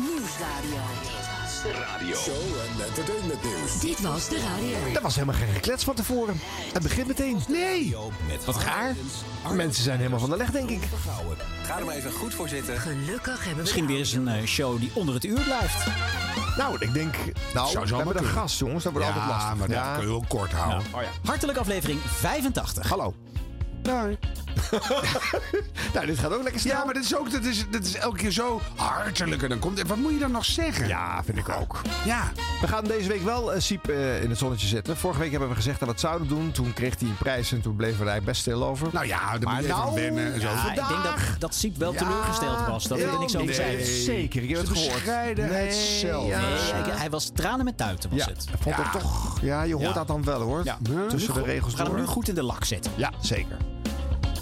Nieuwsradio. Radio. Show en entertainment nieuws. Dit was de radio. Dat was helemaal geen geklets van tevoren. Het begint meteen. Nee. Wat gaar. Mensen zijn helemaal van de leg, denk ik. Ga er maar even goed voor zitten. Gelukkig hebben we Misschien weer eens een eh, show die onder het uur blijft. Nou, ik denk... Nou, Zou we zo hebben maar een gast, jongens. Dat wordt altijd Ja, lastig. maar dat kun je wel kort houden. Oh ja. Hartelijk aflevering 85. Hallo. nou, dit gaat ook lekker snel. Ja, maar dat is ook dat is, dat is elke keer zo hartelijk. En dan komt, wat moet je dan nog zeggen? Ja, vind ik ook. Ja. We gaan deze week wel eh, Siep eh, in het zonnetje zetten. Vorige week hebben we gezegd dat we het zouden doen. Toen kreeg hij een prijs en toen bleven we er eigenlijk best stil over. Nou ja, daar Maar moet je nou- wennen. En zo. Ja, ik denk dat, dat Siep wel teleurgesteld was. Dat wil er niks over nee, zeggen. Zeker, ik heb het De gehoord. bescheidenheid zelf. ja. Nee, ik- hij was tranen met tuiten was Ja, het. vond Ja. het toch... Ja, je hoort Ja. dat dan wel hoor. Ja. Tussen de regels We gaan hem nu goed in de lak zetten. Ja, zeker.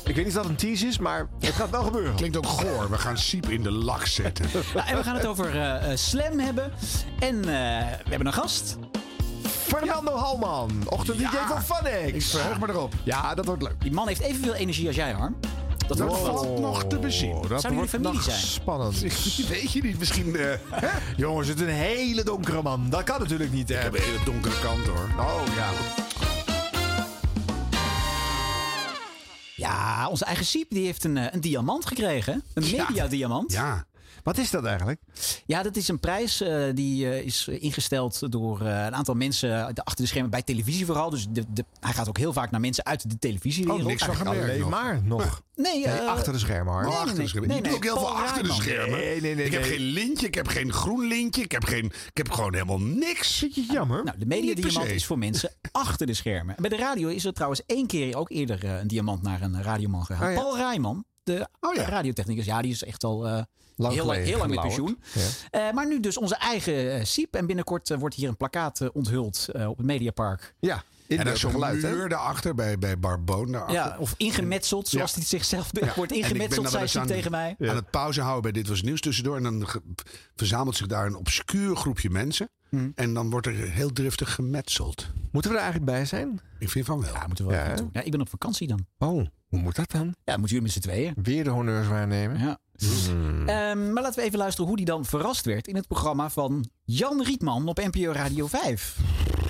Ik weet niet of dat een tease is, maar het gaat wel gebeuren. Klinkt ook goor. We gaan Siep in de lak zetten. Nou, en we gaan het over eh, eh, Slam hebben. En eh, we hebben een gast. Fernando Halman, ochtend DJ Ja. van Funix. Ik verheug me erop. Ja, dat wordt leuk. Die man heeft evenveel energie als jij, Harm. Dat Dat wordt wat. valt nog te bezien. dat Zou jullie wordt familie nog zijn? spannend. Weet je niet, misschien... eh, hè? Jongens, het is een hele donkere man. Dat kan natuurlijk niet. Ik Hè? heb een hele donkere kant hoor. Oh ja. Ja, onze eigen Siep die heeft een, eh, een diamant gekregen. Een mediadiamant. Ja. Ja. Wat is dat eigenlijk? dat is een prijs eh, die eh, is ingesteld door eh, een aantal mensen achter de schermen bij televisie vooral. Dus de, de, hij gaat ook heel vaak naar mensen uit de televisiewereld. Oh, niks van gemerkt Alleen nog. maar nog. Nee, Nee, achter de schermen, hoor. Oh, nee, achter de nee, schermen. nee, doet ook nee, heel veel achter de schermen. Nee, nee, nee, ik heb nee. geen lintje, ik heb geen groen lintje, ik heb, geen, ik heb gewoon helemaal niks. Vind je het jammer? Nou, de mediadiamant is voor mensen achter de schermen. En bij de radio is er trouwens één keer ook eerder een diamant naar een radioman gegaan. Oh ja. Paul Rijman, de Oh ja. radiotechnicus. Ja, die is echt al eh, Lang heel, heel lang met pensioen. Ja. Eh, maar nu dus onze eigen eh, Siep. En binnenkort wordt hier een plakkaat onthuld eh, op het Mediapark. Ja, in En er is zo'n muur daarachter bij, bij Barboon. Daarachter. Ja, of ingemetseld, zoals hij zichzelf Ja. wordt En ik ben ingemetseld, zei aan- tegen mij. Aan het pauze houden bij Dit Was Nieuws tussendoor. En dan verzamelt zich daar een obscuur groepje mensen. Hm. En dan wordt er heel driftig gemetseld. Moeten we er eigenlijk bij zijn? Ik vind van wel. Ja, moeten we wel Ja, doen. Ja, ik ben op vakantie dan. Oh, hoe moet dat dan? Ja, moeten jullie met z'n tweeën. Weer de honneurs waarnemen? Ja. Hmm. Ehm, maar laten we even luisteren hoe die dan verrast werd in het programma van Jan Rietman op NPO Radio 5.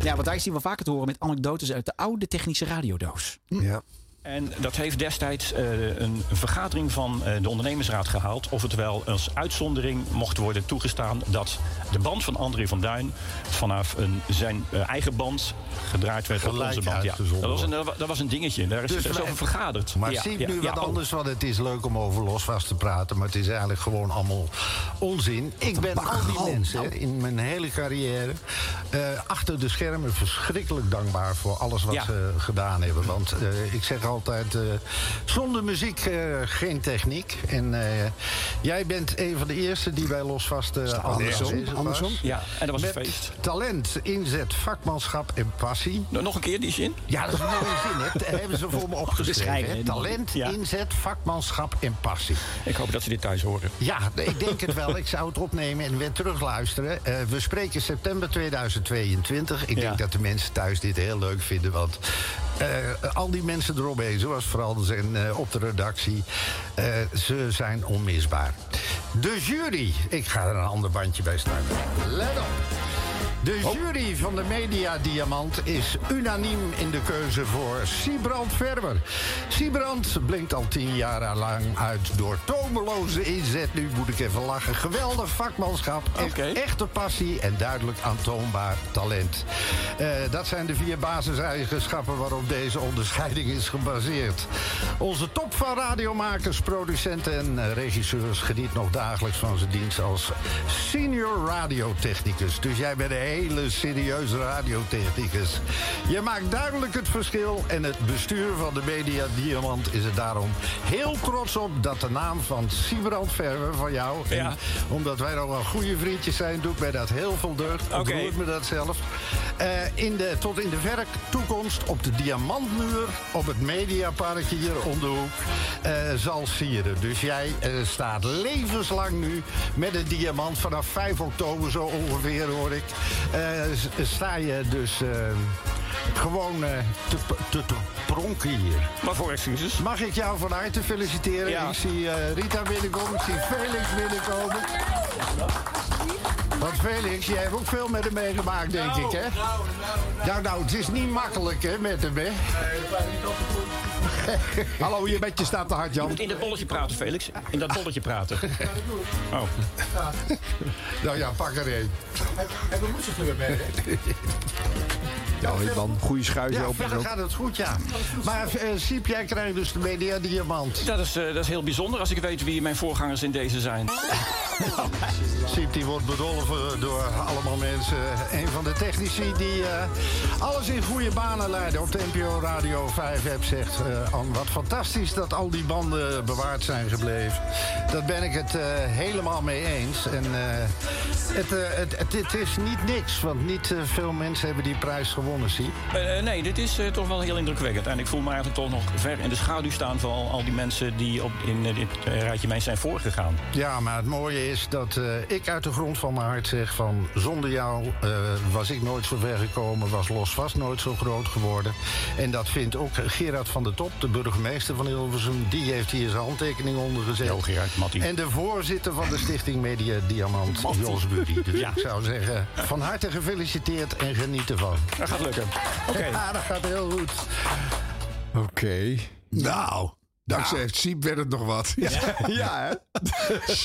Ja, want daar is hij wel vaker te horen met anekdotes uit de oude technische radiodoos. Ja. En dat heeft destijds eh, een vergadering van eh, de ondernemersraad gehaald. Of het wel als uitzondering mocht worden toegestaan dat de band van André van Duin vanaf een, zijn eh, eigen band gedraaid werd Gelijk op onze band. Ja, dat, was een, dat wa- dat was een dingetje. Daar is, Dus over vergaderd. Maar Ja, zie ja, nu ja, wat anders, want het is leuk om over losvast te praten. Maar het is eigenlijk gewoon allemaal onzin. Ik ben al die mensen in mijn hele carrière eh, achter de schermen verschrikkelijk dankbaar voor alles wat Ja. ze gedaan hebben. Want eh, ik zeg altijd, eh, zonder muziek eh, geen techniek. En eh, jij bent een van de eerste die bij losvast eh andersom, andersom. Ja, en dat was Met een feest. talent, inzet, vakmanschap en passie. Nou, Nog een keer die zin. Ja, dat is een mooie zin. hè. Dat hebben ze voor me opgeschreven. Talent, Ja. inzet, vakmanschap en passie. Ik hoop dat ze dit thuis horen. Ja, ik denk het wel. Ik zou het opnemen en weer terugluisteren. We spreken september 2022. Ik Ja. denk dat de mensen thuis dit heel leuk vinden. Want al die mensen eromheen, zoals vooral zijn eh, op de redactie... eh, ze zijn onmisbaar. De jury. Ik ga er een ander bandje bij starten. Let op. De jury van de Media Diamant is unaniem in de keuze voor Siebrand Verwer. Siebrand blinkt al tien jaar lang uit door tomeloze inzet. Nu moet ik even lachen. Geweldig vakmanschap, echt, echte passie en duidelijk aantoonbaar talent. Eh, dat zijn de vier basiseigenschappen waarop deze onderscheiding is gebaseerd. Onze top van radiomakers, producenten en regisseurs geniet nog dagelijks van zijn dienst als senior radiotechnicus. Dus jij bent een hele serieuze radiotechnicus. Je maakt duidelijk het verschil en het bestuur van de Media Diamant is er daarom heel trots op dat de naam van Siebrand Verwer van jou, en Ja. omdat wij nog wel goede vriendjes zijn, doet mij dat heel veel deugd. Oké. Ontroert me dat zelf. Eh, in de, tot in de verre toekomst op de Diamantmuur op het Mediaparkje hier om de hoek eh, zal sieren. Dus jij eh, staat levenslang nu met een diamant vanaf 5 oktober zo ongeveer hoor ik. Eh, sta je dus eh, gewoon eh, te, te, te pronken hier. Waarvoor excuses? Mag ik jou van harte feliciteren? Ja. Ik zie Rita binnenkomen, ik zie Felix binnenkomen. Want Felix, jij hebt ook veel met hem meegemaakt, denk ik, hè? Nou, nou, het is niet makkelijk, hè, met hem, hè? Hallo, je bed je staat te hard, Je Jan. moet in dat bolletje praten, Felix. In dat bolletje praten. Oh. Nou ja, pak er een. Ja, man, goede schuitje Ja, open. verder gaat het goed, ja. Maar eh Siep, jij krijgt dus de Media Diamant. Dat, is, eh, dat is heel bijzonder als ik weet wie mijn voorgangers in deze zijn. Siep die wordt bedolven door allemaal mensen. Een van de technici die eh, alles in goede banen leiden. Op de NPO Radio 5 app zegt eh Ann, wat fantastisch dat al die banden bewaard zijn gebleven. Dat ben ik het eh, helemaal mee eens. En het, het, het, het is niet niks, want niet veel mensen hebben die prijs gewonnen. Eh, nee, dit is toch wel heel indrukwekkend. En ik voel me eigenlijk toch nog ver in de schaduw staan van al, al die mensen die op, in dit rijtje mij zijn voorgegaan. Ja, maar het mooie is dat eh, ik uit de grond van mijn hart zeg van... zonder jou eh, was ik nooit zo ver gekomen, was Los vast nooit zo groot geworden. En dat vindt ook Gerard van der Top, de burgemeester van Hilversum. Die heeft hier zijn handtekening onder gezet. Jo, Gerard, Mattie. En de voorzitter van de stichting Media Diamant, Jos Buddy. Dus Ja. ik zou zeggen, van harte gefeliciteerd en geniet ervan. Dat gaat lukken. Oké. Ja, dat gaat heel goed. Oké. Nou, dankzij Siep werd het nog wat. Ja, Ja, hè?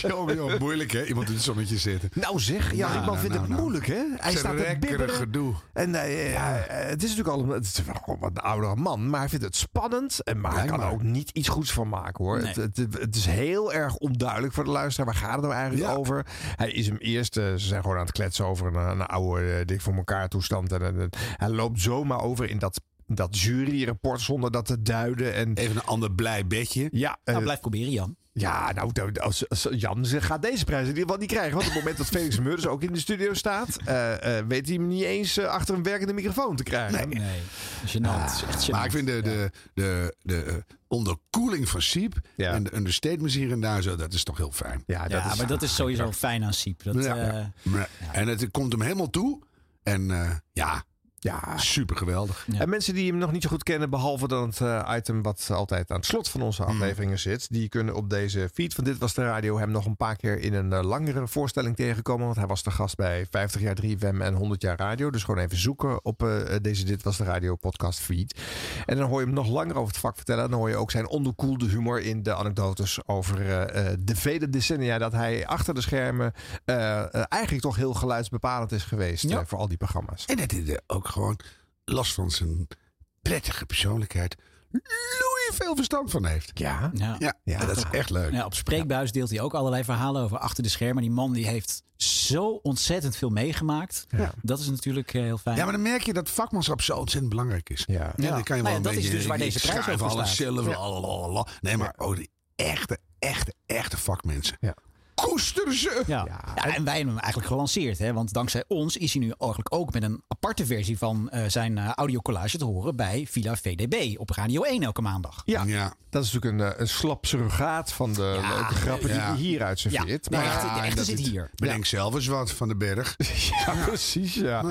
jongen, joh, moeilijk hè, iemand in het zonnetje zitten. Nou zeg, ja, Nou, die man nou, vindt het nou, nou. moeilijk, hè? Hij staat te bibberen. gedoe. En eh, ja, eh, het is natuurlijk al een, het is wel gewoon wat een oudere man, maar hij vindt het spannend. En maar hij kan er ook niet iets goeds van maken, hoor. Nee. Het, het, het is heel erg onduidelijk voor de luisteraar. Waar gaat het nou eigenlijk Ja. over? Hij is hem eerst, eh, ze zijn gewoon aan het kletsen over een, een oude eh, dik voor elkaar toestand. En, en- en hij loopt zomaar over in dat, dat juryrapport zonder dat te duiden. En Even een ander blij bedje. ja, Nou, blijf proberen, Jan. ja, nou, als, als Jan ze gaat deze prijs in ieder geval niet krijgen. Want op het moment dat Felix Meurders ook in de studio staat, eh, eh, weet hij hem niet eens achter een werkende microfoon te krijgen. Nee, echt gênant. Maar ik vind de, de, de, de onderkoeling van Siep Ja. en de understatements hier en daar zo, dat is toch heel fijn. Ja, dat ja, is, maar dat is sowieso fijn aan Siep. Dat, Ja. eh, En het komt hem helemaal toe. En eh, ja, ja. super geweldig. Ja. En mensen die hem nog niet zo goed kennen, behalve dan het eh, item wat altijd aan het slot van onze afleveringen zit, die kunnen op deze feed van Dit Was de Radio hem nog een paar keer in een eh, langere voorstelling tegenkomen. Want hij was de gast bij 50 jaar 3FM en 100 jaar radio. Dus gewoon even zoeken op eh, deze Dit Was de Radio podcast feed. En dan hoor je hem nog langer over het vak vertellen. Dan hoor je ook zijn onderkoelde humor in de anekdotes over eh, eh, de vele decennia dat hij achter de schermen eigenlijk toch heel geluidsbepalend is geweest Ja. voor al die programma's. En dat er ook gewoon los van zijn prettige persoonlijkheid loeien veel verstand van heeft. Ja. ja. Ja, Ja, dat is echt leuk. Ja, op Spreekbuis deelt hij ook allerlei verhalen over achter de schermen. Die man die heeft zo ontzettend veel meegemaakt. Ja. Dat is natuurlijk eh, heel fijn. Ja, maar dan merk je dat vakmanschap zo ontzettend belangrijk is. Ja. Ja, dan kan je Nou wel ja, een dat is dus waar deze prijs over alles staat. zelf. Nee, maar oh, die echte, echte, echte vakmensen. Ja. Koester ze! Ja. Ja. En wij hebben hem eigenlijk gelanceerd. Hè? Want dankzij ons is hij nu eigenlijk ook met een aparte versie van eh, zijn eh, audiocollage te horen bij Villa VDB op Radio 1 elke maandag. Ja, Ja. dat is natuurlijk een, eh, een slap surrogaat van de Ja. leuke grappen die hij hieruit Ja, serveert. de Maar echte, de en echte zit het- hier. Bedenk zelf eens wat van de berg. ja, precies. Ja.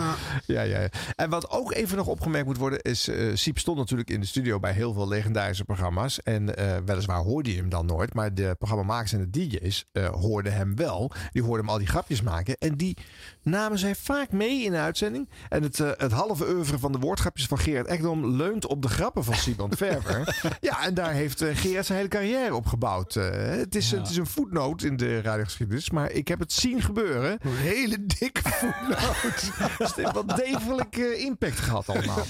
Ja, ja, ja. En wat ook even nog opgemerkt moet worden is... eh Siep stond natuurlijk in de studio bij heel veel legendarische programma's. En eh, weliswaar hoorde je hem dan nooit. Maar de programmamakers en de DJ's eh, hoorden hem wel. Die hoorden hem al die grapjes maken. En die namen zij vaak mee in de uitzending. En het, eh, het halve oeuvre van de woordgrapjes van Gerard Ekdom leunt op de grappen van Simon Verver. ja, en daar heeft eh, Gerard zijn hele carrière op gebouwd. Eh, het, is, het is een voetnoot in de radiogeschiedenis. Maar ik heb het zien gebeuren. Een hele dikke voetnoot. Dus het heeft wel degelijk impact gehad allemaal.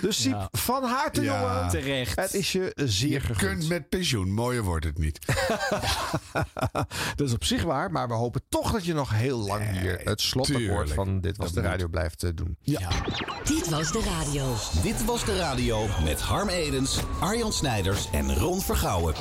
Dus Siep, Ja. van harte Ja. jongen. Terecht. Het is je zeer Je gegund. kunt met pensioen. Mooier wordt het niet. Dat is op zich waar, maar we hopen toch dat je nog heel lang hier het slotakkoord van Dit Was Dat de moet. Radio blijft eh, doen. Dit was de radio. Dit was de radio met Harm Edens, Arjan Snijders en Ron Vergouwen.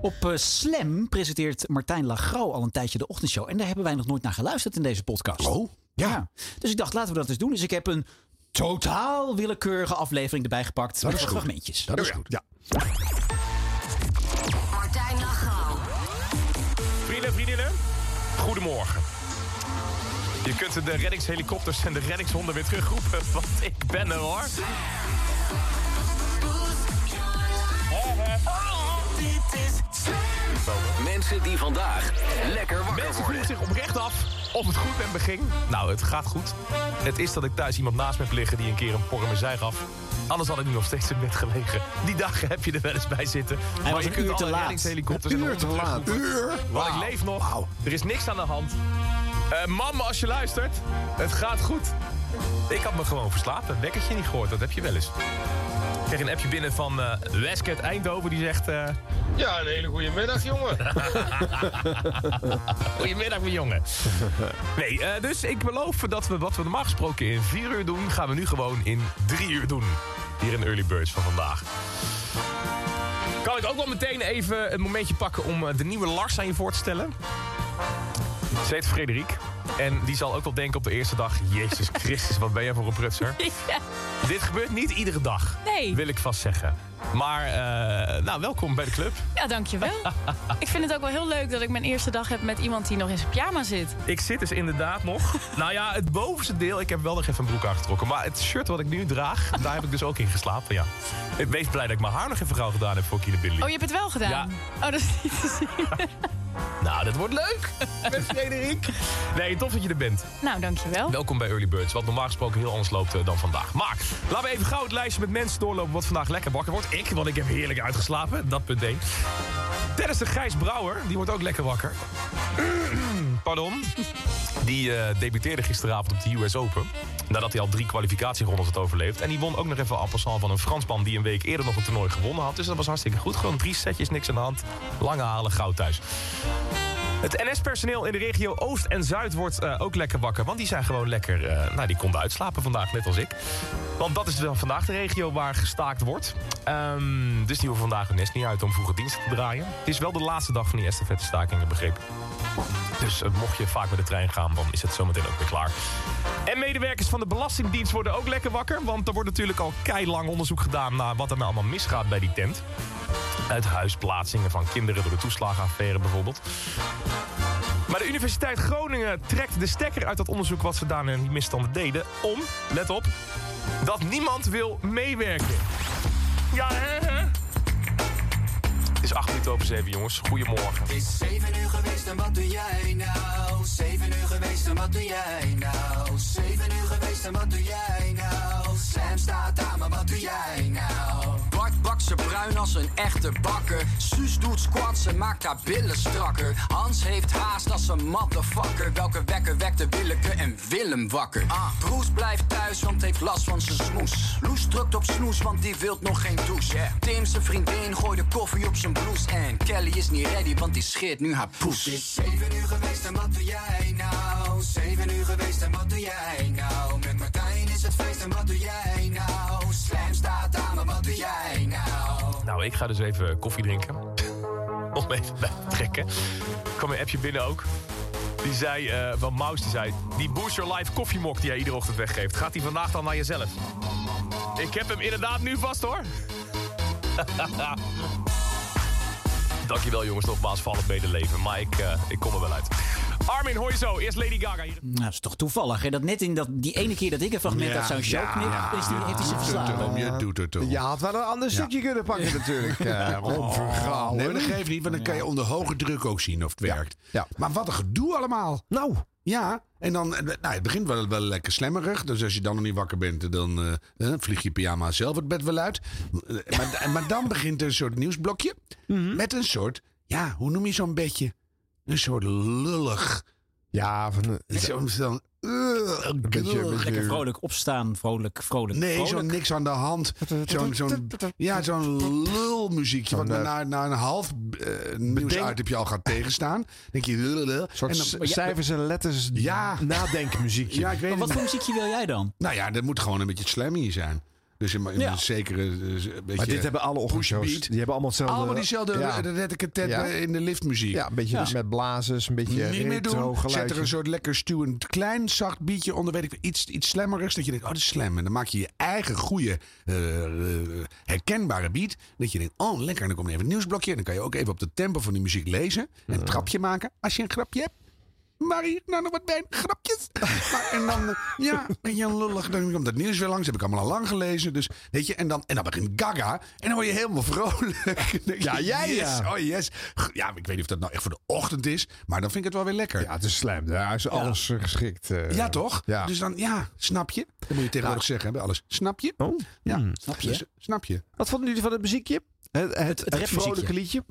Op eh, Slam presenteert Martijn Lagrouw al een tijdje de ochtendshow. En daar hebben wij nog nooit naar geluisterd in deze podcast. Oh, ja. Dus ik dacht, laten we dat eens doen. Dus ik heb een totaal willekeurige aflevering erbij gepakt. Dat met is fragmentjes. Dat is goed. Ja. Goedemorgen. Je kunt de reddingshelikopters en de reddingshonden weer terugroepen, want ik ben er hoor. Mensen die vandaag lekker wakker Mensen worden. vroegen zich oprecht af of het goed met me ging. Nou, het gaat goed. Het is dat ik thuis iemand naast me heb liggen die een keer een porre zij gaf. Anders had ik nu nog steeds in bed gelegen. Die dagen heb je er wel eens bij zitten. maar was je een kunt uur alle laat. reddingshelikopters en Uur te laat. Want ik leef nog. Er is niks aan de hand. Eh mam, als je luistert, het gaat goed. Ik had me gewoon verslapen. Wekkertje niet gehoord, dat heb je wel eens. Ik kreeg een appje binnen van eh Wesket Eindhoven. Die zegt... eh, Ja, een hele goede middag, jongen. Goedemiddag, mijn jongen. Nee, dus ik beloof dat we wat we normaal gesproken in vier uur doen... gaan we nu gewoon in drie uur doen. Hier in de Early Birds van vandaag. Kan ik ook wel meteen even een momentje pakken om de nieuwe Lars aan je voor te stellen? Ze heet Frederik. En die zal ook wel denken op de eerste dag... Jezus Christus, wat ben jij voor een prutser. Dit gebeurt niet iedere dag, Nee. wil ik vast zeggen. Maar, eh, nou, welkom bij de club. Ja, dankjewel. ik vind het ook wel heel leuk dat ik mijn eerste dag heb met iemand die nog in zijn pyjama zit. Ik zit dus inderdaad nog. nou ja, het bovenste deel. Ik heb wel nog even een broek aangetrokken. Maar het shirt wat ik nu draag, daar heb ik dus ook in geslapen. Ja. Ik wees blij dat ik mijn haar nog even gauw gedaan heb voor Kine Billy. Oh, je hebt het wel gedaan? Ja. Oh, dat is niet te zien. Nou, dat wordt leuk. Met Frederik. Nee, tof dat je er bent. nou, dankjewel. Welkom bij Early Birds. Wat normaal gesproken heel anders loopt eh, dan vandaag. Maar laten we even gauw het lijstje met mensen doorlopen wat vandaag lekker wakker wordt. Ik, want ik heb heerlijk uitgeslapen. Dat punt 1. Dennis de Gijs Brouwer, die wordt ook lekker wakker. Pardon. Die eh, debuteerde gisteravond op de US Open. Nadat hij al drie kwalificatierondes had overleefd. En die won ook nog even en passant van een Fransman... die een week eerder nog een toernooi gewonnen had. Dus dat was hartstikke goed. Gewoon drie setjes, niks aan de hand. Lange halen, goud thuis. Het NS-personeel in de regio Oost en Zuid wordt eh, ook lekker wakker. Want die zijn gewoon lekker... eh, nou, die konden uitslapen vandaag, net als ik. Want dat is dan vandaag de regio waar gestaakt wordt. Ehm, dus die hoeven vandaag hun nest niet uit om vroege diensten te draaien. Het is wel de laatste dag van die estafette-stakingen, begrepen. Dus eh, mocht je vaak met de trein gaan, dan is het zometeen ook weer klaar. En medewerkers van de Belastingdienst worden ook lekker wakker. Want er wordt natuurlijk al keilang onderzoek gedaan naar wat er nou allemaal misgaat bij die tent. Uithuisplaatsingen van kinderen door de toeslagenaffaire bijvoorbeeld. Maar de Universiteit Groningen trekt de stekker uit dat onderzoek wat ze daar in die misstanden deden. Om, let op, dat niemand wil meewerken. Ja, hè, hè? Het is acht minuten over zeven, jongens. Goedemorgen. Het is zeven uur geweest en wat doe jij nou? Zeven uur geweest en wat doe jij nou? Zeven uur geweest en wat doe jij nou? Slam staat aan, maar wat doe jij nou? Bakt ze bruin als een echte bakker. Suus doet squats en maakt haar billen strakker. Hans heeft haast als een motherfucker. Welke wekker wekte Willeke en Willem wakker? Ah. Broes blijft thuis, want heeft last van zijn smoes. Loes drukt op snoes, want die wilt nog geen douche. Tim, zijn vriendin, gooit de koffie op zijn blouse. En Kelly is niet ready, want die scheert nu haar poes. Het is uur geweest en wat doe jij nou? Zeven uur geweest en wat doe jij nou? Met Martijn is het feest en wat doe jij nou? Nou? Ik ga dus even koffie drinken. Om even bij te trekken. Er kwam een appje binnen ook. Die zei, eh, van Maus, die zei... Die Boost Your Life koffiemok die jij iedere ochtend weggeeft... gaat die vandaag dan naar jezelf? Ik heb hem inderdaad nu vast, hoor. Dankjewel jongens nogmaals voor al het medeleven. Maar ik, eh, ik kom er wel uit. Armin, hoor je zo. Eerst Lady Gaga hier. Nou, dat is toch toevallig, hè? Dat net in dat, die ene keer dat ik een fragment Ja, uit zo'n show knip, ja. is die, heeft hij ze verslagen. Je doet het toch. Je had wel een ander stukje kunnen pakken natuurlijk. Uh, Oh, nee, maar dat geeft niet, want dan kan je onder hoge druk ook zien of het werkt. Ja. Maar wat een gedoe allemaal. Nou. Ja, en dan, nou, het begint wel, wel lekker slemmerig. Dus als je dan nog niet wakker bent, dan eh, eh, vlieg je pyjama zelf het bed wel uit. Eh, maar, maar dan begint er een soort nieuwsblokje. Met een soort, ja, hoe noem je zo'n bedje? Een soort lullig. Ja, van Zo'n. Zo een beetje- Lekker vrolijk opstaan, vrolijk, vrolijk. Nee, vrolijk. zo'n niks aan de hand. Zo'n zo'n ja, zo'n lulmuziekje. Wat eh, na, na een half uh, nieuwsuit heb je al gaat tegenstaan. denk je... Een soort En dan- c- cijfers en letters Ja. nadenkmuziekje. Ja, ik weet Maar wat voor muziekje wil jij dan? Nou ja, dat moet gewoon een beetje slammy zijn. Dus in, in Ja. een zekere eh, een beetje maar dit hebben alle ochtendshows. Die hebben allemaal hetzelfde. Allemaal diezelfde Ja, ja. tet Ja. in de liftmuziek. ja een beetje Ja. met blazers, een beetje Niet meer doen. Zet er een soort lekker stuwend klein zacht beatje onder. Weet ik, iets, iets slammerigs. Dat je denkt, oh, dat is slam. En dan maak je je eigen goede eh, eh, herkenbare beat. Dat je denkt, oh, lekker. En dan komt er even een nieuwsblokje. En dan kan je ook even op de tempo van die muziek lezen. En een trapje maken. Als je een grapje hebt. Marie, nou nog wat bij grapjes. Maar, en dan, eh, ja, ben je lullig. Dan komt het nieuws weer langs. Heb ik allemaal al lang gelezen. Dus, weet je, en dan, en dan begint Gaga. En dan word je helemaal vrolijk. Ja, jij, yes, ja. Oh yes. Ja, ik weet niet of dat nou echt voor de ochtend is. Maar dan vind ik het wel weer lekker. Ja, het is slam. Daar is alles eh, geschikt. eh. Ja, toch? Ja. Dus dan, ja, snap je? Dan moet je tegenwoordig zeggen bij alles. Snap je? Oh. Ja, Hmm. Snap je? Dus, snap je? Wat vonden jullie van het muziekje? Het, het, vrolijke liedje?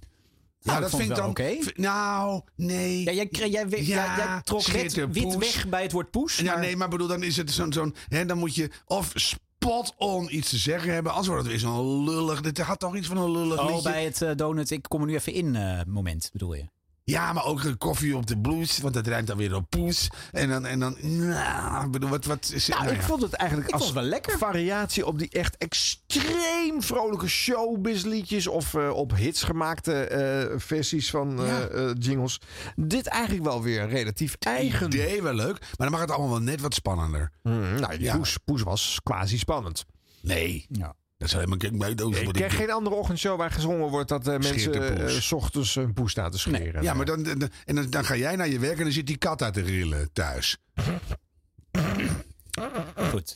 Ja, dat vind ik dan... oké. Nou, nee. Ja, jij, jij, jij, jij, Ja, jij trok wit, wit weg bij het woord poes. Ja, maar- nee, maar bedoel, dan is het zo'n... zo'n hè, dan moet je of spot on iets te zeggen hebben. Anders wordt het weer zo'n lullig... Dit had toch iets van een lullig Oh, liedje? bij het eh, donut, ik kom er nu even in eh, moment, bedoel je? Ja, maar ook een koffie op de blues. Want dat rijmt dan weer op poes. En dan... En dan nou, ik bedoel, wat, wat is Nou, nou ik ja. vond het eigenlijk Ik als vond het wel lekker. variatie op die echt extreem vrolijke showbiz-liedjes of eh, op hits gemaakte eh, versies van eh, Ja. eh, jingles. Dit eigenlijk wel weer relatief eigen. idee wel leuk. Maar dan mag het allemaal wel net wat spannender. Hmm, nou, die Ja. poes, poes was quasi spannend. Nee. Ja. Dat helemaal... Ik wat ken ik- geen andere ochtendshow waar gezongen wordt dat eh, mensen eh, 's ochtends een poes staan te scheren. Ja, maar dan, dan, en dan, dan ga jij naar je werk en dan zit die kat uit te rillen thuis. Goed.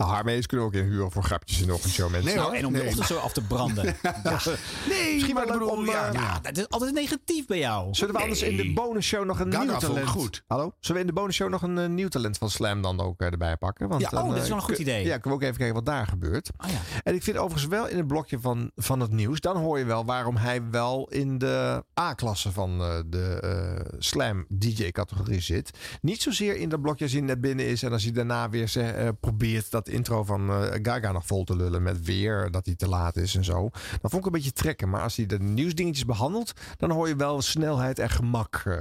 Nou, Harmees kunnen ook inhuren voor grapjes in de ochtendshow, mensen. Nee, Nou, en om de ochtend zo af te branden. Nee, Misschien maar bedoel, om, ja, eh, ja. Dat is altijd negatief bij jou. Zullen we anders in de bonusshow nog een Gaga nieuw talent... goed. Hallo? Zullen we in de bonusshow nog een eh, nieuw talent van Slam dan ook eh, erbij pakken? Want Ja, dan, oh, dat is wel een goed idee. Ja, kunnen we ook even kijken wat daar gebeurt. Oh, ja. En ik vind overigens wel in het blokje van, van het nieuws... dan hoor je wel waarom hij wel in de A-klasse van de Slam DJ-categorie zit. Niet zozeer in dat blokje als hij net binnen is... en als hij daarna weer probeert dat intro van eh, Gaga nog vol te lullen... met weer dat hij te laat is en zo. Dan vond ik een beetje trekken. Maar als hij de nieuwsdingetjes behandelt... dan hoor je wel snelheid en gemak eh,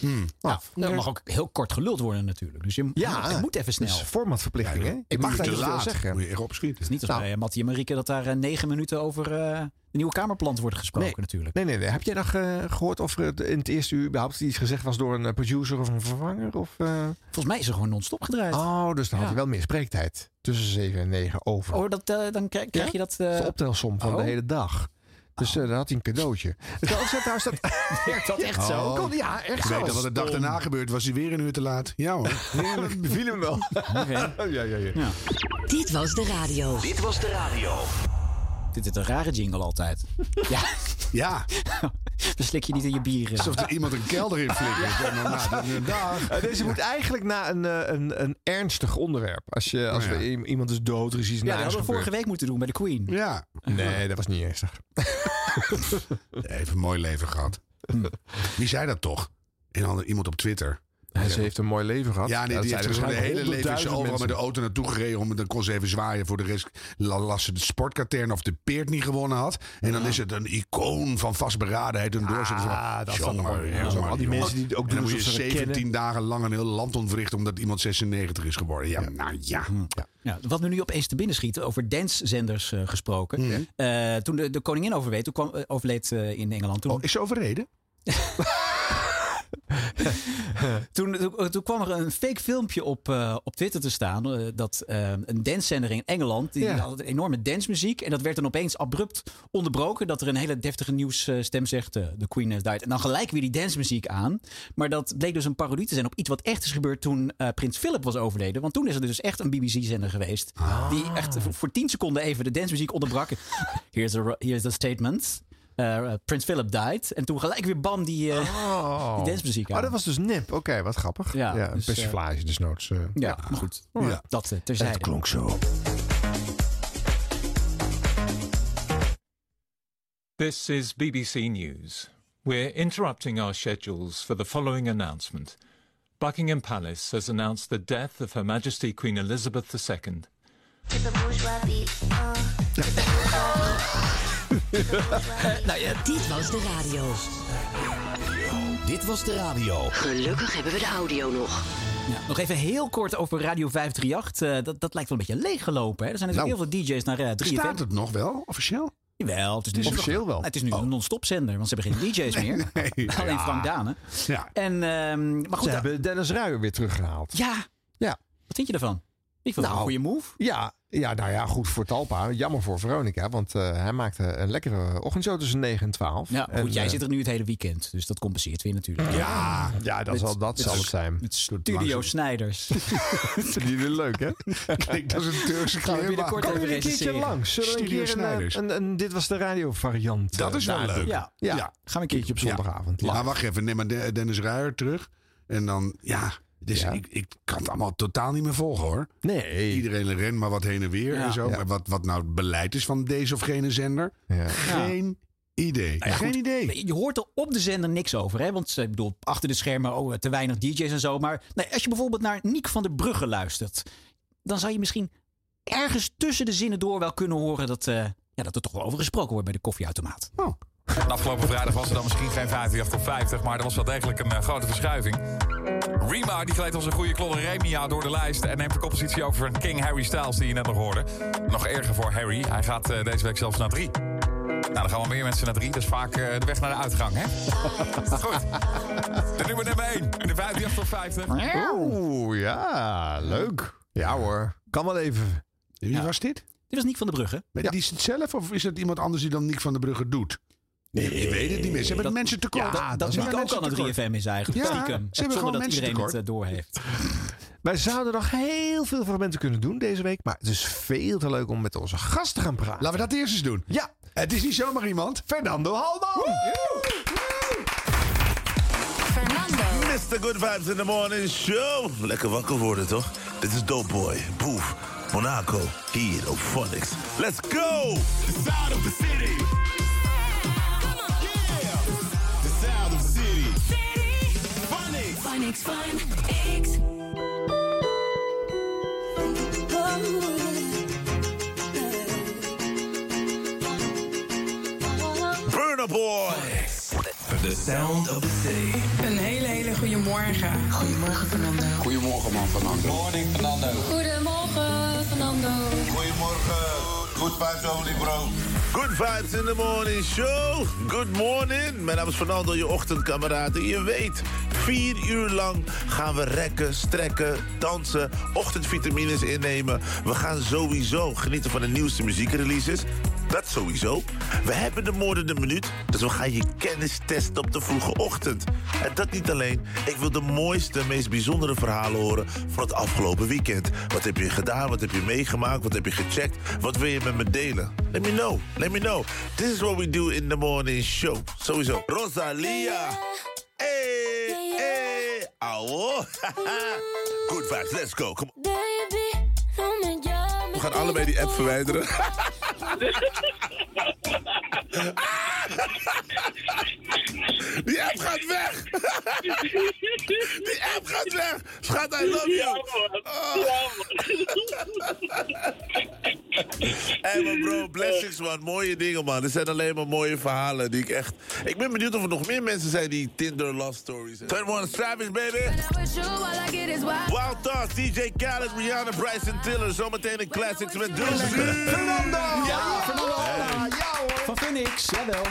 Hmm. af. Er mag ook heel kort geluld worden natuurlijk. Dus je Ja, het moet even snel. Dus formatverplichting, hè? Ik mag daar je niet te veel laat. zeggen. Moet je echt opschieten. Het is niet als Nou. bij Mattie en Marieke dat daar eh, negen minuten over eh, nieuwe Kamerplant wordt gesproken Nee. natuurlijk. Nee, nee, nee. Heb jij nog eh, gehoord of er in het eerste uur überhaupt iets gezegd was door een eh, producer of een vervanger? Of, eh? Volgens mij is er gewoon non-stop gedraaid. Oh, dus dan had hij wel meer spreektijd. Tussen 7 en 9 over. Oh, dat, dan krijg, krijg Ja? je dat... De optelsom van oh. de hele dag. Dus eh, dan had hij een cadeautje. Het zijn trouwens dat... werkt dat echt zo? Oh. Kon- ja, echt Ik zo. weet dat wat de dag daarna gebeurd was hij weer een uur te laat. Ja hoor. Dat beviel hem wel. Ja, ja. Ja. Dit was de radio. Dit was de radio. Dit is een rare jingle altijd. ja, Ja, verslik je niet in je bieren. alsof er iemand een kelder in flikkert. Dan de dag. Eh, Deze moet eigenlijk naar een, eh, een, een ernstig onderwerp. Als, je, als Oh, ja. we, i- iemand is dood, er is iets Ja, dat hadden we vorige week moeten doen bij de Queen. Ja, Nee, dat was niet ernstig. even een mooi leven gehad. Wie zei dat toch? Een ander- iemand op Twitter. Hij ze heeft een mooi leven gehad. Ja, nee, die heeft de hele leven is ze 100.000 overal met de mensen. auto naartoe gereden. Om, dan kon ze even zwaaien. Voor de rest la- las ze de sportkatern of de peert niet gewonnen had. En dan is het een icoon van vastberadenheid en doorzetten. Ah, dat is Jongen, zo. Al die mensen die ook En doen dan moet je alsof ze het 17 kennen. dagen lang een heel land ontwrichten omdat iemand 96 is geworden. Ja, nou ja. Ja, wat me nu opeens te binnen schiet, over dancezenders eh, gesproken. Eh, toen de, de koningin overleed, toen kwam, eh, overleed in Engeland. Toen, Oh, is ze overreden? toen, toen, toen kwam er een fake filmpje op, eh, op Twitter te staan. eh, dat eh, een dancezender in Engeland. Die Ja. had enorme dancemuziek. En dat werd dan opeens abrupt onderbroken. Dat er een hele deftige nieuwsstem zegt. The Queen has died. En dan gelijk weer die dancemuziek aan. Maar dat bleek dus een parodie te zijn op iets wat echt is gebeurd toen Prins Philip was overleden. Want toen is er dus echt een BBC-zender geweest. Die echt voor, voor 10 seconden even de dancemuziek onderbrak. Here's a, here's a statement. Eh, Prins Philip died. En toen gelijk weer bam die, eh Oh. die dancemuziek aan. Oh, dat was dus nip. Oké, wat grappig. Ja, Ja, een dus, persiflage desnoods. eh. Ja, maar goed. Ja. Dat terzijde. Het klonk zo. This is BBC News. We're interrupting our schedules for the following announcement. Buckingham Palace has announced the death of Her Majesty Queen Elizabeth II. nou ja, Dit was de radio. Dit was de radio. Gelukkig hebben we de audio nog. Ja, nog even heel kort over Radio 538. Eh, dat, dat lijkt wel een beetje leeggelopen. Hè? Er zijn natuurlijk Nou, heel veel DJ's naar eh 3FM. Staat het nog wel, officieel? Jawel, het is nu Officieel wel. Het is nu een non-stop zender, want ze hebben geen DJ's meer. Nee, Alleen ja. Frank Dane. Ja. En, ehm, maar goed, Ze hebben Dennis Ruijer weer teruggehaald. ja, Ja. wat vind je ervan? Ik vond het Nou, een goede move. Ja, ja, nou ja, goed voor Talpa. Jammer voor Veronica, want eh, hij maakte een lekkere ochtendshow tussen 9 en 12. Ja, En, goed, jij eh, zit er nu het hele weekend, dus dat compenseert weer natuurlijk. Ja, ja dat, Met- zal, dat met- zal het zijn. Met Studio Snijders. Die is leuk, hè? Klinkt als een Turkse Gaan we binnenkort Kom even je een keertje langs? Zullen we een Studio keer een, Snijders. een, een Dit Was De Radio variant Dat eh, is wel leuk. Ja, Ja, Ja. gaan we een keertje op Ja. zondagavond. Maar live. wacht even, neem maar De- Dennis Ruijer terug. En dan, ja, dus Ja. Ik, ik kan het allemaal totaal niet meer volgen hoor. Nee. Iedereen rent maar wat heen en weer Ja. en zo. Ja. Maar wat, wat nou het beleid is van deze of gene zender? Ja. Geen idee. Nou ja, Geen goed, idee. Je hoort er op de zender niks over. Hè? Want eh, ik bedoel, achter de schermen oh, te weinig DJ's en zo. Maar nee, als je bijvoorbeeld naar Niek van der Brugge luistert. Dan zou je misschien ergens tussen de zinnen door wel kunnen horen dat, eh, ja, dat er toch wel over gesproken wordt bij de koffieautomaat. En afgelopen vrijdag was er dan misschien geen 58 op 50, maar er was wel degelijk een eh, grote verschuiving. Rima die gleed als een goede klolle Remia door de lijst en neemt de koppositie over van King Harry Styles die je net nog hoorde. Nog erger voor Harry, hij gaat eh, deze week zelfs naar drie. Nou, dan gaan wel meer mensen naar drie, dat is vaak eh, de weg naar de uitgang, hè? Goed, de nummer nummer 1 in de 58 op 50. Oeh, ja, leuk. Ja hoor, kan wel even. Wie Ja. was dit? Dit was Niek van der Brugge. Die is het zelf of is het iemand anders die dan Niek van der Brugge doet? Nee, ik weet het niet meer. Ze hebben dat- mensen tekort. dat dat Ze Niek hebben ook al een tekort. 3FM is eigenlijk. Ja, stiekem. ze hebben gewoon dat mensen iedereen het tekort. eh, door heeft. Wij zouden nog heel veel fragmenten kunnen doen deze week. Maar het is veel te leuk om met onze gast te gaan praten. Laten we dat eerst eens doen. Ja. Het is niet zomaar iemand. Fernando Halman. Mr. Good Vibes in the Morning Show. Lekker wakker worden, toch? Dit is Dope Boy, Boef, Monaco, hier op Phonics. Let's go! The sound of the city. Phonics. Phonics Fun X. Burner Boy. The sound of the city. Een hele, hele goede morgen. Goedemorgen, Fernando. Goedemorgen man, Fernando. Morning, Fernando. Goedemorgen, Fernando. Goedemorgen. Good vibes only, bro. Good vibes in the morning show. Good morning. Mijn naam is Fernando, je ochtendkameraad. En je weet, vier uur lang gaan we rekken, strekken, dansen, ochtendvitamines innemen. We gaan sowieso genieten van de nieuwste muziekreleases. Dat sowieso. We hebben de moordende minuut, dus we gaan je kennis testen op de vroege ochtend. En dat niet alleen. Ik wil de mooiste, meest bijzondere verhalen horen van het afgelopen weekend. Wat heb je gedaan? Wat heb je meegemaakt? Wat heb je gecheckt? Wat wil je met me delen? Let me know. Let me know. This is what we do in the morning show. Sowieso. Rosalia. Auw. Good vibes. Let's go. Kom. We gaan allebei die app verwijderen. Die app gaat weg! Die app gaat weg! Schat, I love you! Oh. Hey man bro, blessings man. Mooie dingen man. Dit zijn alleen maar mooie verhalen die ik echt... Ik ben benieuwd of er nog meer mensen zijn die Tinder love stories hebben. 21 Savage baby! Wild Thoughts, DJ Khaled, Rihanna, Bryson Tiller. Zometeen een classics met Dulce. Fernando! Ja, Fernando. Phoenix, jawel.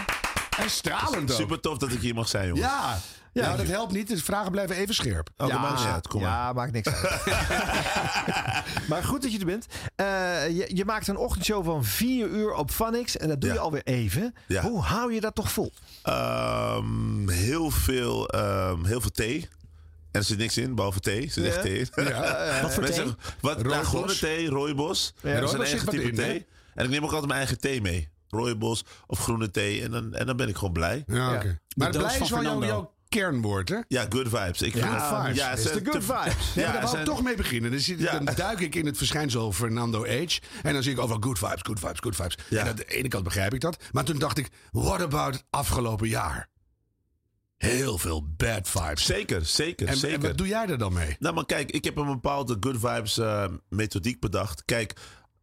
En stralend ook. Super tof dat ik hier mag zijn, jongens. Ja. Ja, nou, dat helpt niet. De vragen blijven even scherp. Oh, dat maakt uit. Kom maar. Ja, maakt niks uit. maar goed dat je er bent. Eh, je, je maakt een ochtendshow van vier uur op Vanix. En dat doe je alweer even. Ja. Hoe hou je dat toch vol? Ehm, heel, veel, ehm, heel veel thee. En er zit niks in, behalve thee. Er zit Ja? echt thee in. Ja, ja, ja. Wat voor thee? zeggen, Wat, nou, thee, rooibos. Ja, dat is een eigen type in, thee. hè? En ik neem ook altijd mijn eigen thee mee. Rooibos of groene thee. En dan, en dan ben ik gewoon blij. Ja, oké. Maar blij van is wel jouw, kernwoord, hè? Ja, good vibes. Ik Ja, vind- good vibes. Ja, Is ze- de good te- vibes. Ja, Ja, daar wou ik toch mee beginnen. Dan, zit, Ja. dan duik ik in het verschijnsel Fernando Age. En dan zie ik overal good vibes, good vibes, good vibes. Ja. En aan de ene kant begrijp ik dat. Maar toen dacht ik, what about het afgelopen jaar? Heel veel bad vibes. Zeker, zeker, En, zeker. en wat doe jij er dan mee? Nou, maar kijk, ik heb een bepaalde good vibes eh, methodiek bedacht. Kijk,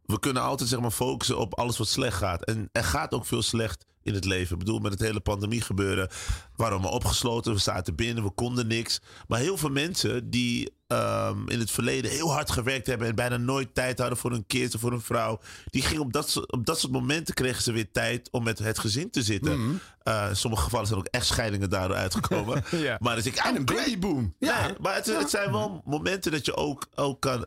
we kunnen altijd zeg maar focussen op alles wat slecht gaat. En er gaat ook veel slecht in het leven. Ik bedoel, met het hele pandemie gebeuren. Waarom we opgesloten, we zaten binnen, we konden niks. Maar heel veel mensen die ehm, in het verleden heel hard gewerkt hebben... en bijna nooit tijd hadden voor een kind of voor een vrouw... die gingen op dat, soort- op dat soort momenten kregen ze weer tijd om met het gezin te zitten. Eh, in sommige gevallen zijn ook echt scheidingen daardoor uitgekomen. Ja. Maar dus ik, En een babyboom. ja, maar het, het zijn wel momenten dat je ook, ook kan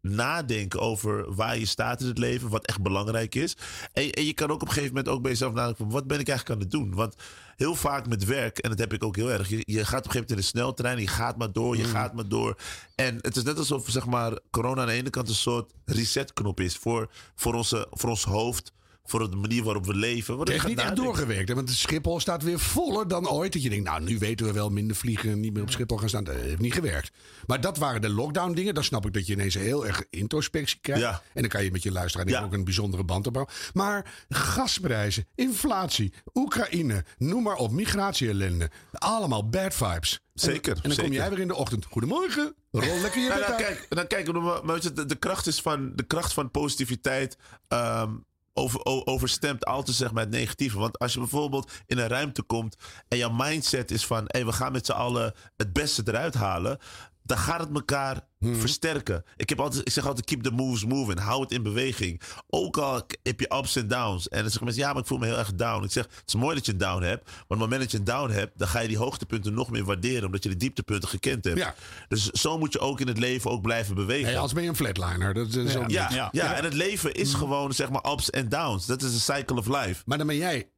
nadenken over waar je staat in het leven, wat echt belangrijk is. En, en je kan ook op een gegeven moment ook bij jezelf nadenken van wat ben ik eigenlijk aan het doen? Want heel vaak met werk, en dat heb ik ook heel erg, je, je gaat op een gegeven moment in de sneltrein, je gaat maar door, je gaat maar door. En het is net alsof zeg maar, corona aan de ene kant een soort resetknop is voor, voor, onze, voor ons hoofd, voor de manier waarop we leven. Het heeft gaat niet echt doorgewerkt. Hè? Want de Schiphol staat weer voller dan ooit. Dat je denkt, nou, nu weten we wel minder vliegen. Niet meer op Schiphol gaan staan. Dat heeft niet gewerkt. Maar dat waren de lockdown dingen. Dan snap ik dat je ineens heel erg introspectie krijgt. Ja. En dan kan je met je luisteraar Ja. ook een bijzondere band opbouwen. Maar gasprijzen, inflatie, Oekraïne, noem maar op. Migratie-ellende. Allemaal bad vibes. Zeker, En, en dan kom jij weer in de ochtend. Goedemorgen. Rol lekker je Nou, dan, uit. kijk, dan kijken we, maar de, de kracht is van de kracht van positiviteit. ehm, over, overstemt altijd zeg maar het negatieve. Want als je bijvoorbeeld in een ruimte komt en jouw mindset is van hey, we gaan met z'n allen het beste eruit halen. Dan gaat het elkaar versterken. Ik, heb altijd, ik zeg altijd: keep the moves moving. Hou het in beweging. Ook al heb je ups en downs. En dan zeggen mensen: ja, maar ik voel me heel erg down. Ik zeg: het is mooi dat je een down hebt. Maar op het moment dat je een down hebt, dan ga je die hoogtepunten nog meer waarderen. Omdat je de dieptepunten gekend hebt. Ja. Dus zo moet je ook in het leven ook blijven bewegen. Hey, als ben je een flatliner. Dat is ja, ja, Ja. en het leven is gewoon zeg maar ups en downs. Dat is een cycle of life. Maar dan ben jij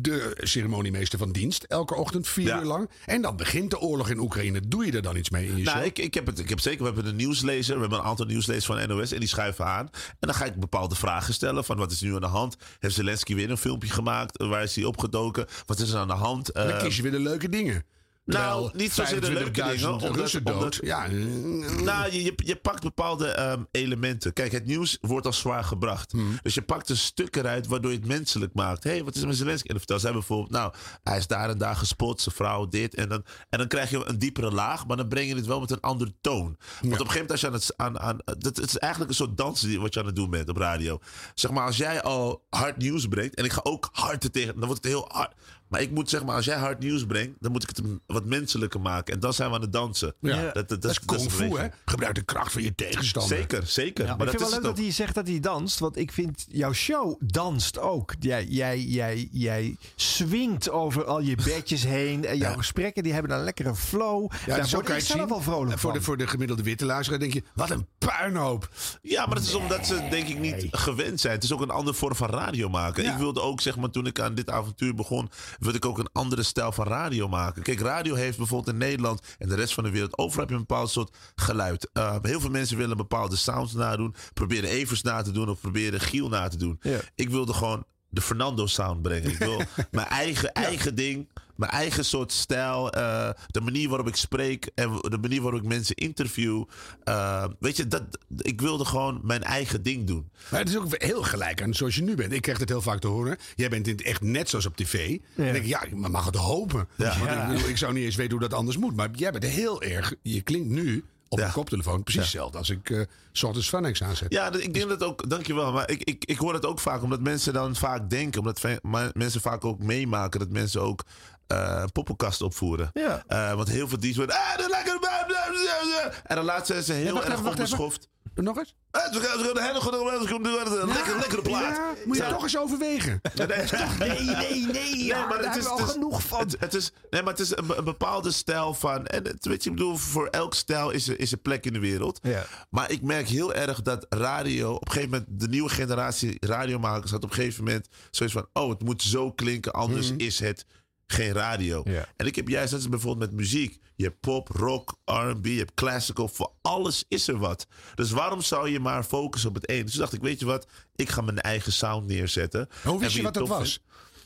de ceremoniemeester van dienst. Elke ochtend vier Ja. uur lang. En dan begint de oorlog in Oekraïne. Doe je er dan iets mee in je Nou, show? ik, ik, heb het, ik heb zeker, we hebben een nieuwslezer. We hebben een aantal nieuwslezers van NOS en die schuiven aan. En dan ga ik bepaalde vragen stellen. Van wat is nu aan de hand? Heeft Zelensky weer een filmpje gemaakt? Waar is hij opgedoken? Wat is er aan de hand? dan kies je weer de leuke dingen. Nou, niet zozeer de leuke 25.000 dingen. omdat- Russen dood. omdat- ja, eh, Nou, je, je, pakt bepaalde ehm, elementen. Kijk, het nieuws wordt als zwaar gebracht. Hmm. Dus je pakt een stuk eruit waardoor je het menselijk maakt. Hé, hey, wat is er met Zelensky? En dan vertel zij bijvoorbeeld, nou, hij is daar en daar gespot, zijn vrouw dit. En dan, en dan krijg je een diepere laag, maar dan breng je het wel met een andere toon. Want op een gegeven moment, als je aan het, aan, aan, dat, het is eigenlijk een soort dans die- wat je aan het doen bent op radio. Zeg maar, als jij al hard nieuws brengt, en ik ga ook hard er tegen, dan wordt het heel hard. Maar ik moet zeg maar, als jij hard nieuws brengt, dan moet ik het wat menselijker maken. En dan zijn we aan het dansen. Ja. Dat, dat, dat is kung fu, hè? Gebruik de kracht van je tegenstander. Zeker, zeker. Maar Maar ik dat vind wel leuk dat hij zegt dat hij danst. Want ik vind jouw show danst ook. Jij, jij, jij, jij swingt over al je bedjes heen. En jouw gesprekken die hebben een lekkere flow. Ja, Daar zo word kan ik zelf wel vrolijk voor van. de, voor de gemiddelde witte luisteraar denk je, wat een puinhoop. Ja, maar dat is omdat ze denk ik niet gewend zijn. Het is ook een andere vorm van radio maken. Ja. Ik wilde ook, zeg maar, toen ik aan dit avontuur begon, wilde ik ook een andere stijl van radio maken. Kijk, radio heeft bijvoorbeeld in Nederland en de rest van de wereld, overal heb je een bepaald soort geluid. Uh, heel veel mensen willen bepaalde sounds nadoen, proberen Evers na te doen of proberen Giel na te doen. Ja. Ik wilde gewoon de Fernando sound brengen. Ik wil mijn eigen, eigen ding. Mijn eigen soort stijl. eh, de manier waarop ik spreek. En de manier waarop ik mensen interview. Eh, weet je, dat, ik wilde gewoon mijn eigen ding doen. Maar het is ook heel gelijk aan zoals je nu bent. Ik krijg het heel vaak te horen. Jij bent in het echt net zoals op tv. Dan denk ik, ja, maar mag het hopen. Ja. Want Ja. Ik, bedoel, ik zou niet eens weten hoe dat anders moet. Maar jij bent heel erg... Je klinkt nu op Ja. een koptelefoon precies Ja. hetzelfde als ik eh s ochtends aanzet. Ja, ik denk dat ook, dankjewel. Maar ik, ik, ik hoor het ook vaak, omdat mensen dan vaak denken, omdat mensen vaak ook meemaken dat mensen ook eh poppenkast opvoeren. Ja. Eh, want heel veel die worden. Ah, dat lekker. En dan laten ze Ja, heel erg onbeschoft. Nog eens? Eh, een hele goede- Lekker, lekkere plaat. Ja, moet je toch eens overwegen. Nee, Nee, nee, nee. Ja, maar daar het is, hebben we al het is- genoeg van. Het, het is, nee, maar het is een, een bepaalde stijl van. En het, weet je, ik bedoel, voor elk stijl is er, is er plek in de wereld. Ja. Maar ik merk heel erg dat radio. Op een gegeven moment, de nieuwe generatie radiomakers had op een gegeven moment zoiets van: oh, het moet zo klinken, anders Mhm. is het geen radio. Ja. En ik heb juist, dat is bijvoorbeeld met muziek. Je hebt pop, rock, RB, je hebt classical. Voor alles is er wat. Dus waarom zou je maar focussen op het ene? Dus toen dacht ik, weet je wat? Ik ga mijn eigen sound neerzetten. Hoe wist je wat het dat was?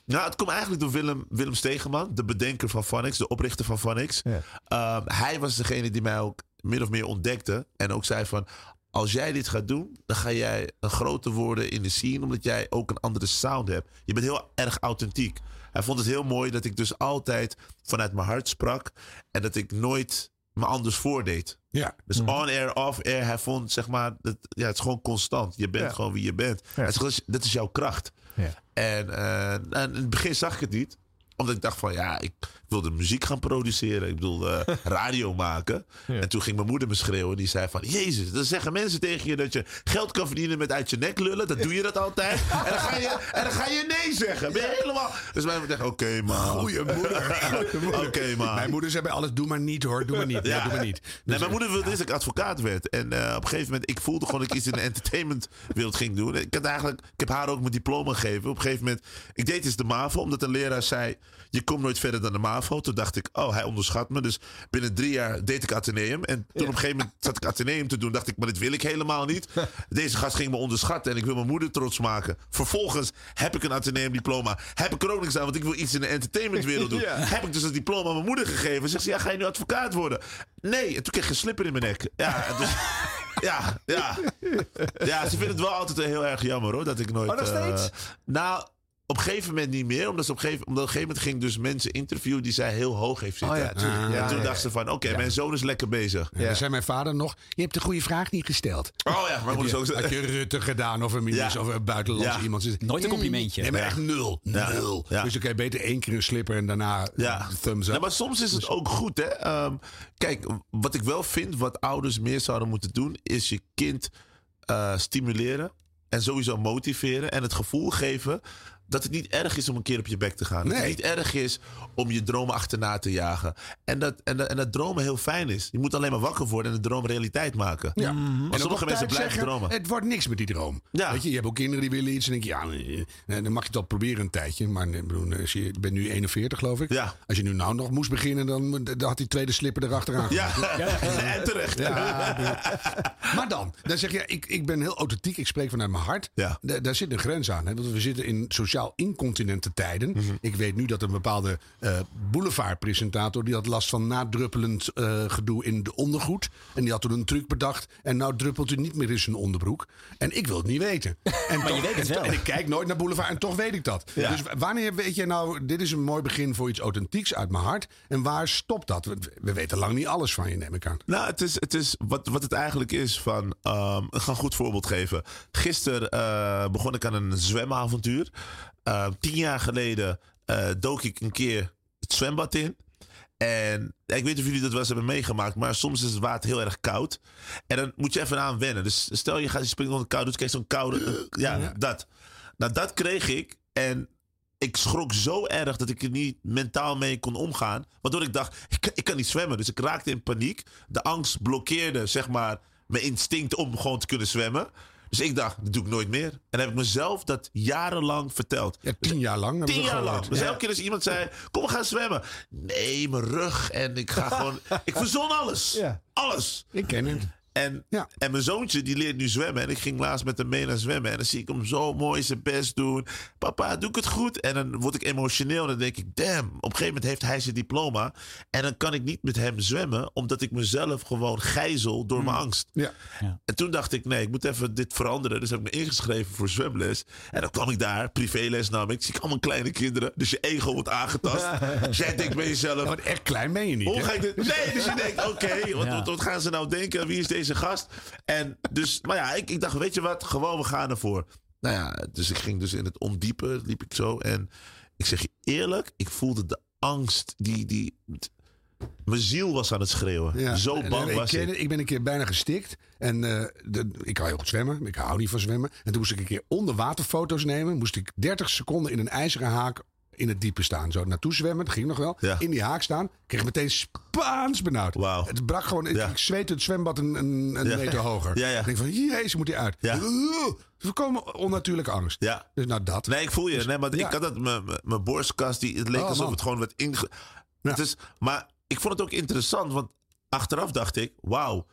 nou, het komt eigenlijk door Willem, Willem Stegeman, de bedenker van Phonics, de oprichter van Phonics. Ehm, hij was degene die mij ook min of meer ontdekte. En ook zei van, als jij dit gaat doen, dan ga jij een groter worden in de scene. Omdat jij ook een andere sound hebt. Je bent heel erg authentiek. Hij vond het heel mooi dat ik dus altijd vanuit mijn hart sprak. En dat ik nooit me anders voordeed. Ja. Dus on-air, off-air. Hij vond, zeg maar, dat, ja, het is gewoon constant. Je bent Ja. gewoon wie je bent. Hij zegt, dat is jouw kracht. Ja. En, eh, en in het begin zag ik het niet. Omdat ik dacht van, ja, ik wilde muziek gaan produceren. Ik bedoel, eh, radio maken. En toen ging mijn moeder me schreeuwen. Die zei van, jezus, dan zeggen mensen tegen je dat je geld kan verdienen met uit je nek lullen. Dat doe je dat altijd. En dan ga je, en dan ga je nee zeggen. Ben je helemaal... Dus mijn moeder zegt, oké, man. Goeie moeder. Oké, man. Mijn moeder zei bij alles, doe maar niet hoor, doe maar niet. Ja, doe maar niet. Nee, Dus, mijn moeder wilde eerst dat ik advocaat werd. En eh, op een gegeven moment, ik voelde gewoon dat ik iets in de entertainmentwereld ging doen. Ik, had eigenlijk, ik heb haar ook mijn diploma gegeven. Op een gegeven moment, ik deed eens de MAVO, omdat een leraar zei, je komt nooit verder dan de MAVO. Toen dacht ik, oh, hij onderschat me. Dus binnen drie jaar deed ik Atheneum. En toen op een gegeven moment zat ik Atheneum te doen. Dacht ik, maar dit wil ik helemaal niet. Deze gast ging me onderschatten en ik wil mijn moeder trots maken. Vervolgens heb ik een Atheneum diploma. Heb ik er ook niks aan, want ik wil iets in de entertainmentwereld doen. Ja. Heb ik dus het diploma aan mijn moeder gegeven. Zegt ze, ja, ga je nu advocaat worden? Nee, en toen kreeg ik een slipper in mijn nek. Ja, dus, ja, ja. Ja, ze vinden het wel altijd heel erg jammer hoor, dat ik nooit... Oh, nog eh, steeds? nou, op een gegeven moment niet meer. Omdat, ze op een gegeven, omdat op een gegeven moment ging dus mensen interviewen die zij heel hoog heeft zitten. Oh ja, en Ja, toen ja, dacht ze van, oké, mijn zoon is lekker bezig. Ja. Dan zei mijn vader nog, je hebt de goede vraag niet gesteld. Oh ja, maar Had moeder je, is ook... had je Rutte gedaan of een minister Ja. of een buitenlandse Ja. iemand. Nooit een complimentje. Nee, maar Ja. echt nul. Ja. Nul. Ja. Dus dan kan je beter één keer een slipper en daarna thumbs up. Ja, maar soms is het ook goed, hè. Ehm, kijk, wat ik wel vind, wat ouders meer zouden moeten doen... is je kind eh, stimuleren en sowieso motiveren... en het gevoel geven dat het niet erg is om een keer op je bek te gaan. Dat het Nee. niet erg is om je dromen achterna te jagen. En dat, en, dat, en dat dromen heel fijn is. Je moet alleen maar wakker worden en de droom realiteit maken. Ja. En En sommige op mensen blijven zeggen, dromen. Het wordt niks met die droom. Ja. Weet je, je hebt ook kinderen die willen iets. En denk je, ja, dan mag je het al proberen een tijdje. Maar ik bedoel, als je, je bent nu 41, geloof ik. Ja. Als je nu nou nog moest beginnen, dan, dan had die tweede slipper erachteraan. Ja, en terecht. Ja, maar dan, dan zeg je, ik, ik ben heel authentiek, ik spreek vanuit mijn hart. Ja. Da- daar zit een grens aan. Hè? Want we zitten in sociaal incontinente tijden. Mhm. Ik weet nu dat een bepaalde eh boulevardpresentator... die had last van nadruppelend eh, gedoe in de ondergoed. En die had toen een truc bedacht. En nou druppelt u niet meer in zijn onderbroek. En ik wil het niet weten. En Maar je weet het wel. en ik kijk nooit naar boulevard en toch weet ik dat. Ja. Dus wanneer weet je nou... dit is een mooi begin voor iets authentieks uit mijn hart. En waar stopt dat? We, we weten lang niet alles van je, neem ik aan. Nou, het is, het is wat, wat het eigenlijk is van. ehm, ik ga een goed voorbeeld geven. Gisteren eh, begon ik aan een zwemavontuur. Eh, tien jaar geleden eh, dook ik een keer het zwembad in. En ik weet niet of jullie dat wel eens hebben meegemaakt, maar soms is het water heel erg koud. En dan moet je even aan wennen. Dus stel je gaat je springt onder koud, dus krijg je zo'n koude. ja, dat. Nou, dat kreeg ik. En ik schrok zo erg dat ik er niet mentaal mee kon omgaan. Waardoor ik dacht, ik, ik kan niet zwemmen. Dus ik raakte in paniek. De angst blokkeerde, zeg maar, mijn instinct om gewoon te kunnen zwemmen. Dus ik dacht, dat doe ik nooit meer. En dan heb ik mezelf dat jarenlang verteld. Ja, tien jaar lang. Tien jaar lang. Dus Ja. elke keer als iemand zei, kom we gaan zwemmen. Nee, mijn rug. En ik ga gewoon... ik verzon alles. Ja. Alles. Ik ken het. En, Ja. en mijn zoontje die leert nu zwemmen. En ik ging laatst met hem mee naar zwemmen. En dan zie ik hem zo mooi zijn best doen. Papa, doe ik het goed? En dan word ik emotioneel. En dan denk ik, damn. Op een gegeven moment heeft hij zijn diploma. En dan kan ik niet met hem zwemmen. Omdat ik mezelf gewoon gijzel door mijn angst. Ja. En toen dacht ik, nee, ik moet even dit veranderen. Dus heb ik me ingeschreven voor zwemles. En dan kwam ik daar, privéles nam ik. Zie ik allemaal kleine kinderen. Dus je ego wordt aangetast. Dus jij denkt bij jezelf... Want echt klein ben je niet. Hoe ga ik dit? Nee, dus je denkt, oké, wat, Ja. wat, wat gaan ze nou denken? Wie is deze gast? En dus, maar ja, ik, ik dacht, weet je wat? Gewoon, we gaan ervoor. Nou ja, dus ik ging dus in het ondiepe, liep ik zo. En ik zeg je eerlijk, ik voelde de angst, die, die, mijn ziel was aan het schreeuwen. Ja. Zo En, bang eh, was ik. ik. ben een keer bijna gestikt. En eh, de, ik kan heel goed zwemmen. Ik hou niet van zwemmen. En toen moest ik een keer onder water foto's nemen. Moest ik 30 seconden in een ijzeren haak in het diepe staan. Zo naartoe zwemmen. Dat ging nog wel. In die haak staan. Kreeg meteen Spaans benauwd. Het brak gewoon. Ik zweette het zwembad een, een, een Ja. meter hoger. Ja, ja. Ik denk van, jezus, moet hij uit. Ja. Voorkomen onnatuurlijke angst. Ja. Dus nou dat. Nee, ik voel je. Nee, maar ik had dat, mijn- borstkast, die, het leek Oh, alsof man. het gewoon werd inge... Het is, maar ik vond het ook interessant, want achteraf dacht ik, wauw,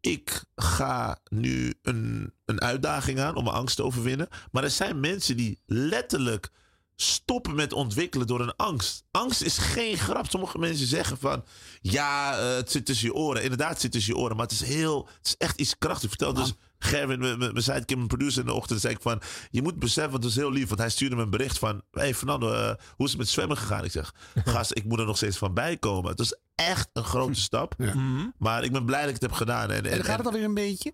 ik ga nu een, een uitdaging aan om mijn angst te overwinnen. Maar er zijn mensen die letterlijk stoppen met ontwikkelen door een angst. Angst is geen grap. Sommige mensen zeggen van, ja, eh, het zit tussen je oren. Inderdaad, het zit tussen je oren, maar het is heel, het is echt iets krachtigs. Vertel dus Gerwin, mijn- mijn mijn sidekick, mijn producer in de ochtend, zei ik van, je moet beseffen, want het is heel lief, want hij stuurde me een bericht van, hey Fernando, eh, hoe is het met zwemmen gegaan? Ik zeg, gast, ik moet er nog steeds van bijkomen. Het is echt een grote stap, maar ik ben blij dat ik het heb gedaan. En, En dan gaat het alweer een beetje?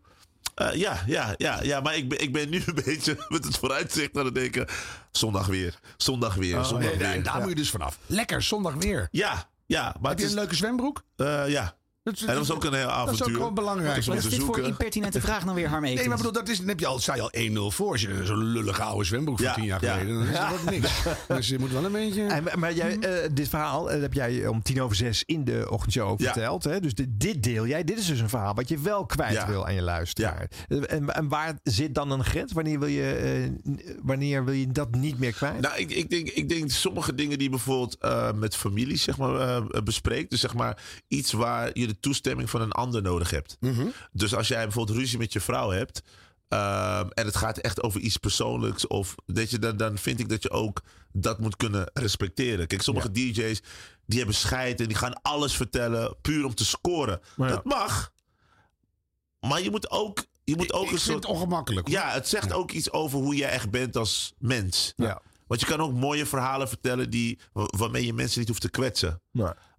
Eh, ja, ja, ja, ja, maar ik ben, ik ben nu een beetje met het vooruitzicht aan het denken. Zondag weer, zondag weer, Oh, zondag nee, weer. daar- daar moet je dus vanaf. Lekker, zondag weer. Ja, ja. Maar Heb je een is- leuke zwembroek? Eh, ja. Dat is- en dat was ook een heel avontuur. Dat is ook gewoon belangrijk. Dat Wat is dit voor impertinente vraag nou weer, Harm Nee, maar bedoel, dat is, dan heb je al, sta je al 1-0 voor. Als je zo'n lullige oude zwembroek van Ja, 10 jaar ja. geleden, dan is Ja. dat ook niks. Dus je moet wel een beetje... En, maar jij, eh, dit verhaal eh, heb jij om tien over zes in de ochtendshow verteld. Hè? Dus dit, dit deel jij. Dit is dus een verhaal wat je wel kwijt Ja. wil aan je luisteraar. Eh, En, en waar zit dan een grens? Wanneer wil je, eh, wanneer wil je dat niet meer kwijt? Nou, ik, ik, denk, ik denk sommige dingen die je bijvoorbeeld eh, met familie zeg maar, eh, bespreekt. Dus zeg maar iets waar je de toestemming van een ander nodig hebt. Dus als jij bijvoorbeeld ruzie met je vrouw hebt. ehm, en het gaat echt over iets persoonlijks. Of dat je, dan, dan vind ik dat je ook dat moet kunnen respecteren. Kijk, sommige DJ's die hebben scheid en die gaan alles vertellen. Puur om te scoren. Dat mag. Maar je moet ook. Je moet ook ik een soort. het ongemakkelijk. hoor. Ja, het zegt ook iets over hoe jij echt bent als mens. Ja. Want je kan ook mooie verhalen vertellen die, wa- waarmee je mensen niet hoeft te kwetsen.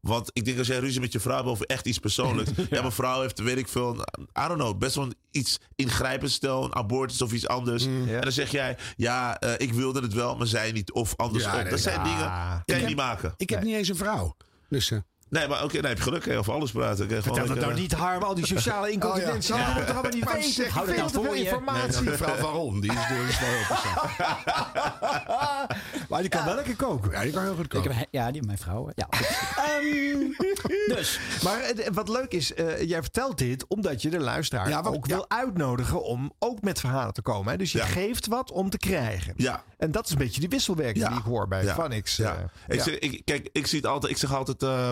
Want ik denk als jij ruzie met je vrouw hebt over echt iets persoonlijks. ja. mijn vrouw heeft, weet ik veel, I don't know, best wel iets ingrijpends stel, een abortus of iets anders. Mm. En dan zeg jij, ja, eh, ik wilde het wel, maar zij niet. Of andersom. Ja, nee, dat zijn ja. dingen, kan Ik je heb- niet maken. Ik heb niet eens een vrouw. Dus... eh, Nee, maar oké, dan heb je geluk. Je over alles praten. Gewoon Vertel lekker- nou niet, Harm. Al die sociale incontinentie. Oh, ja. Toch allemaal niet weten? Hou veel te veel informatie. Nee, Mevrouw Van Ron, die is, heel passant. Maar die kan wel lekker koken. Ja, die kan heel goed Ik koken. heb, ja, die mijn vrouw. Ja. Ehm, dus. Maar eh, wat leuk is, eh, jij vertelt dit omdat je de luisteraar Ja, ook ja. wil uitnodigen om ook met verhalen te komen. Hè? Dus je Ja. geeft wat om te krijgen. Ja. En dat is een beetje die wisselwerking Ja. die ik hoor bij Ja. Vanix. Ja. eh. Ik. Zeg, ik, kijk, ik zie het altijd. Ik zeg altijd. eh,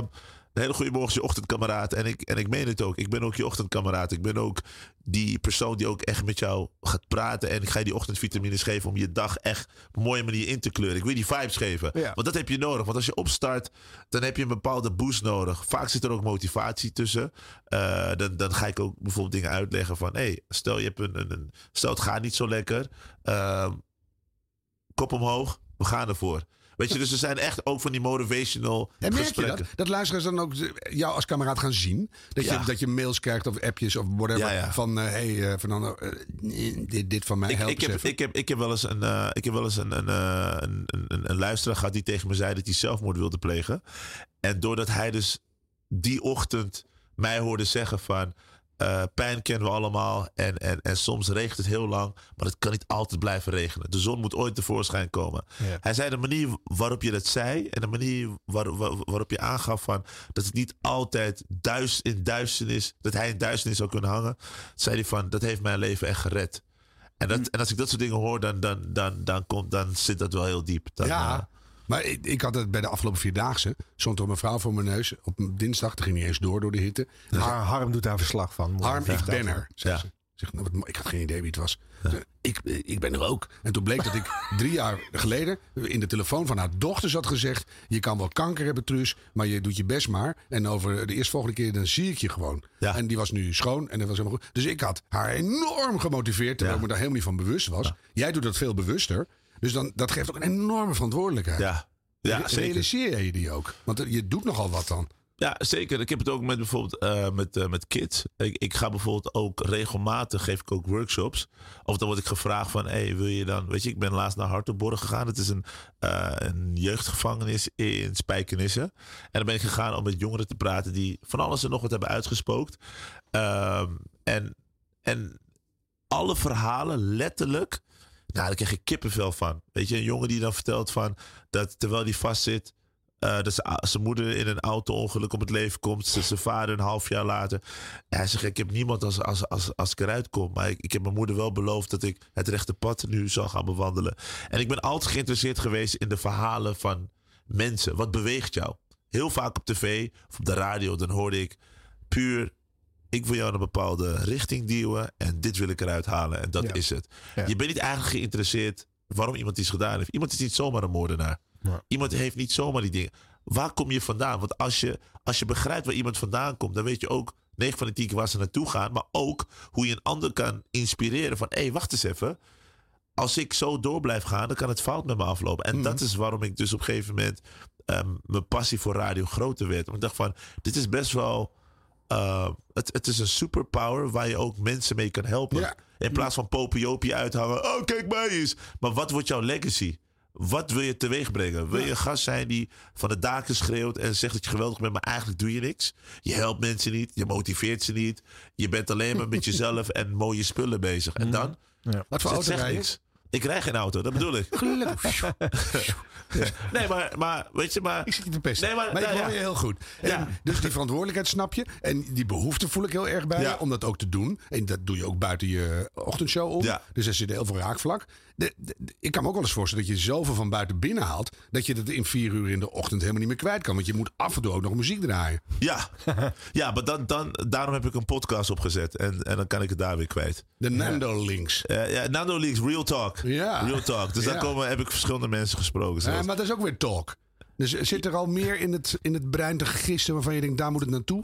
een hele goede morgen, je ochtendkameraad. En ik, en ik meen het ook. Ik ben ook je ochtendkameraad. Ik ben ook die persoon die ook echt met jou gaat praten. En ik ga je die ochtendvitamines geven om je dag echt op een mooie manier in te kleuren. Ik wil die vibes geven. Ja. Want dat heb je nodig. Want als je opstart, dan heb je een bepaalde boost nodig. Vaak zit er ook motivatie tussen. Eh, dan, dan ga ik ook bijvoorbeeld dingen uitleggen van... Hey, stel, je hebt een, een, een- stel het gaat niet zo lekker. Ehm, kop omhoog, we gaan ervoor. Weet je, dus er zijn echt ook van die motivational En merk je gesprekken. dat? Dat luisteraars dan ook jou als kameraad gaan zien? Dat je, Ja. dat je mails krijgt of appjes of whatever. Ja, ja. Van, hé hey, eh, Fernando, eh, dit, dit van mij, Ik, help ik, heb, even. ik, heb, ik heb wel eens, een, eh, ik heb wel eens een, een, eh, een, een, een, een luisteraar gehad die tegen me zei dat hij zelfmoord wilde plegen. En doordat hij dus die ochtend mij hoorde zeggen van... eh, pijn kennen we allemaal en, en, en soms regent het heel lang, maar het kan niet altijd blijven regenen. De zon moet ooit tevoorschijn komen. Ja. Hij zei de manier waarop je dat zei en de manier waar, waar- waarop je aangaf van dat het niet altijd duist in duisternis, dat hij in duisternis zou kunnen hangen, zei hij van dat heeft mijn leven echt gered. En, dat, en als ik dat soort dingen hoor, dan, dan, dan, dan, komt, dan zit dat wel heel diep. Dan, ja, eh, maar ik, ik had het bij de afgelopen vierdaagse. Stond er een mevrouw voor mijn neus. Op dinsdag, ging niet eens door door de hitte. Har- Harm doet daar verslag van. Harm, ik ben er. Ze. Zeg, nou, ik had geen idee wie het was. Ik, ik ben er ook. En toen bleek dat ik drie jaar geleden in de telefoon van haar dochters had gezegd: Je kan wel kanker hebben, Truus, maar je doet je best maar. En over de eerstvolgende keer dan zie ik je gewoon. En die was nu schoon en dat was helemaal goed. Dus ik had haar enorm gemotiveerd, terwijl ik me daar helemaal niet van bewust was. Jij doet dat veel bewuster. Dus dan, dat geeft ook een enorme verantwoordelijkheid. Ja, ja zeker. Realiseer je die ook? Want je doet nogal wat dan. Ja, zeker. Ik heb het ook met bijvoorbeeld eh, met, eh, met kids. Ik, ik ga bijvoorbeeld ook regelmatig, geef ik ook workshops. Of dan word ik gevraagd van, hey, wil je dan... Weet je, ik ben laatst naar Hartenborg gegaan. Het is een, eh, een jeugdgevangenis in Spijkenissen. En dan ben ik gegaan om met jongeren te praten die van alles en nog wat hebben uitgespookt. Ehm, en, en alle verhalen letterlijk... Nou, daar krijg ik kippenvel van. Weet je, een jongen die dan vertelt van... dat terwijl hij vastzit... eh dat zijn- moeder in een auto-ongeluk om het leven komt. Zijn vader een half jaar later. En hij zegt: Ik heb niemand als, als, als, als ik eruit kom. Maar ik, ik heb mijn moeder wel beloofd dat ik het rechte pad nu zal gaan bewandelen. En ik ben altijd geïnteresseerd geweest in de verhalen van mensen. Wat beweegt jou? Heel vaak op tv of op de radio, dan hoorde ik puur. Ik wil jou een bepaalde richting duwen en dit wil ik eruit halen. En dat Ja. is het. Ja. Je bent niet eigenlijk geïnteresseerd waarom iemand iets gedaan heeft. Iemand is niet zomaar een moordenaar. Iemand heeft niet zomaar die dingen. Waar kom je vandaan? Want als je, als je begrijpt waar iemand vandaan komt, dan weet je ook 9 van de 10 keer waar ze naartoe gaan. Maar ook hoe je een ander kan inspireren van hé, hey, wacht eens even. Als ik zo door blijf gaan, dan kan het fout met me aflopen. En dat is waarom ik dus op een gegeven moment ehm, mijn passie voor radio groter werd. Want ik dacht van, dit is best wel... eh, het, het is een superpower waar je ook mensen mee kan helpen. In plaats van popiopie uithangen. Oh, kijk mij eens. Maar wat wordt jouw legacy? Wat wil je teweeg brengen? Wil je een gast zijn die van de daken schreeuwt en zegt dat je geweldig bent, maar eigenlijk doe je niks? Je helpt mensen niet, je motiveert ze niet. Je bent alleen maar met jezelf en mooie spullen bezig. En dan? Ja. Wat voor Het auto niks. Ik krijg geen auto, dat bedoel ik. Gelukkig. Nee, maar, maar weet je, maar... Ik zit je te pesten. Nee, maar, maar ik hoor ja. je heel goed. En Ja. Dus die verantwoordelijkheid snap je. En die behoefte voel ik heel erg bij Ja. om dat ook te doen. En dat doe je ook buiten je ochtendshow om. Ja. Dus er zit heel veel raakvlak. De, de- de- ik kan me ook wel eens voorstellen dat je zoveel van buiten binnen haalt... dat je dat in vier uur in de ochtend helemaal niet meer kwijt kan. Want je moet af en toe ook nog muziek draaien. Ja, ja maar dan, dan, daarom heb ik een podcast opgezet. En, en dan kan ik het daar weer kwijt. De Nando Links. Eh, ja, Nando Leaks, Real Talk. Ja. Real Talk. Dus Ja. daar komen, heb ik verschillende mensen gesproken. Ja, maar dat is ook weer talk. Dus zit er al meer in het, in het brein te gisten waarvan je denkt, daar moet het naartoe?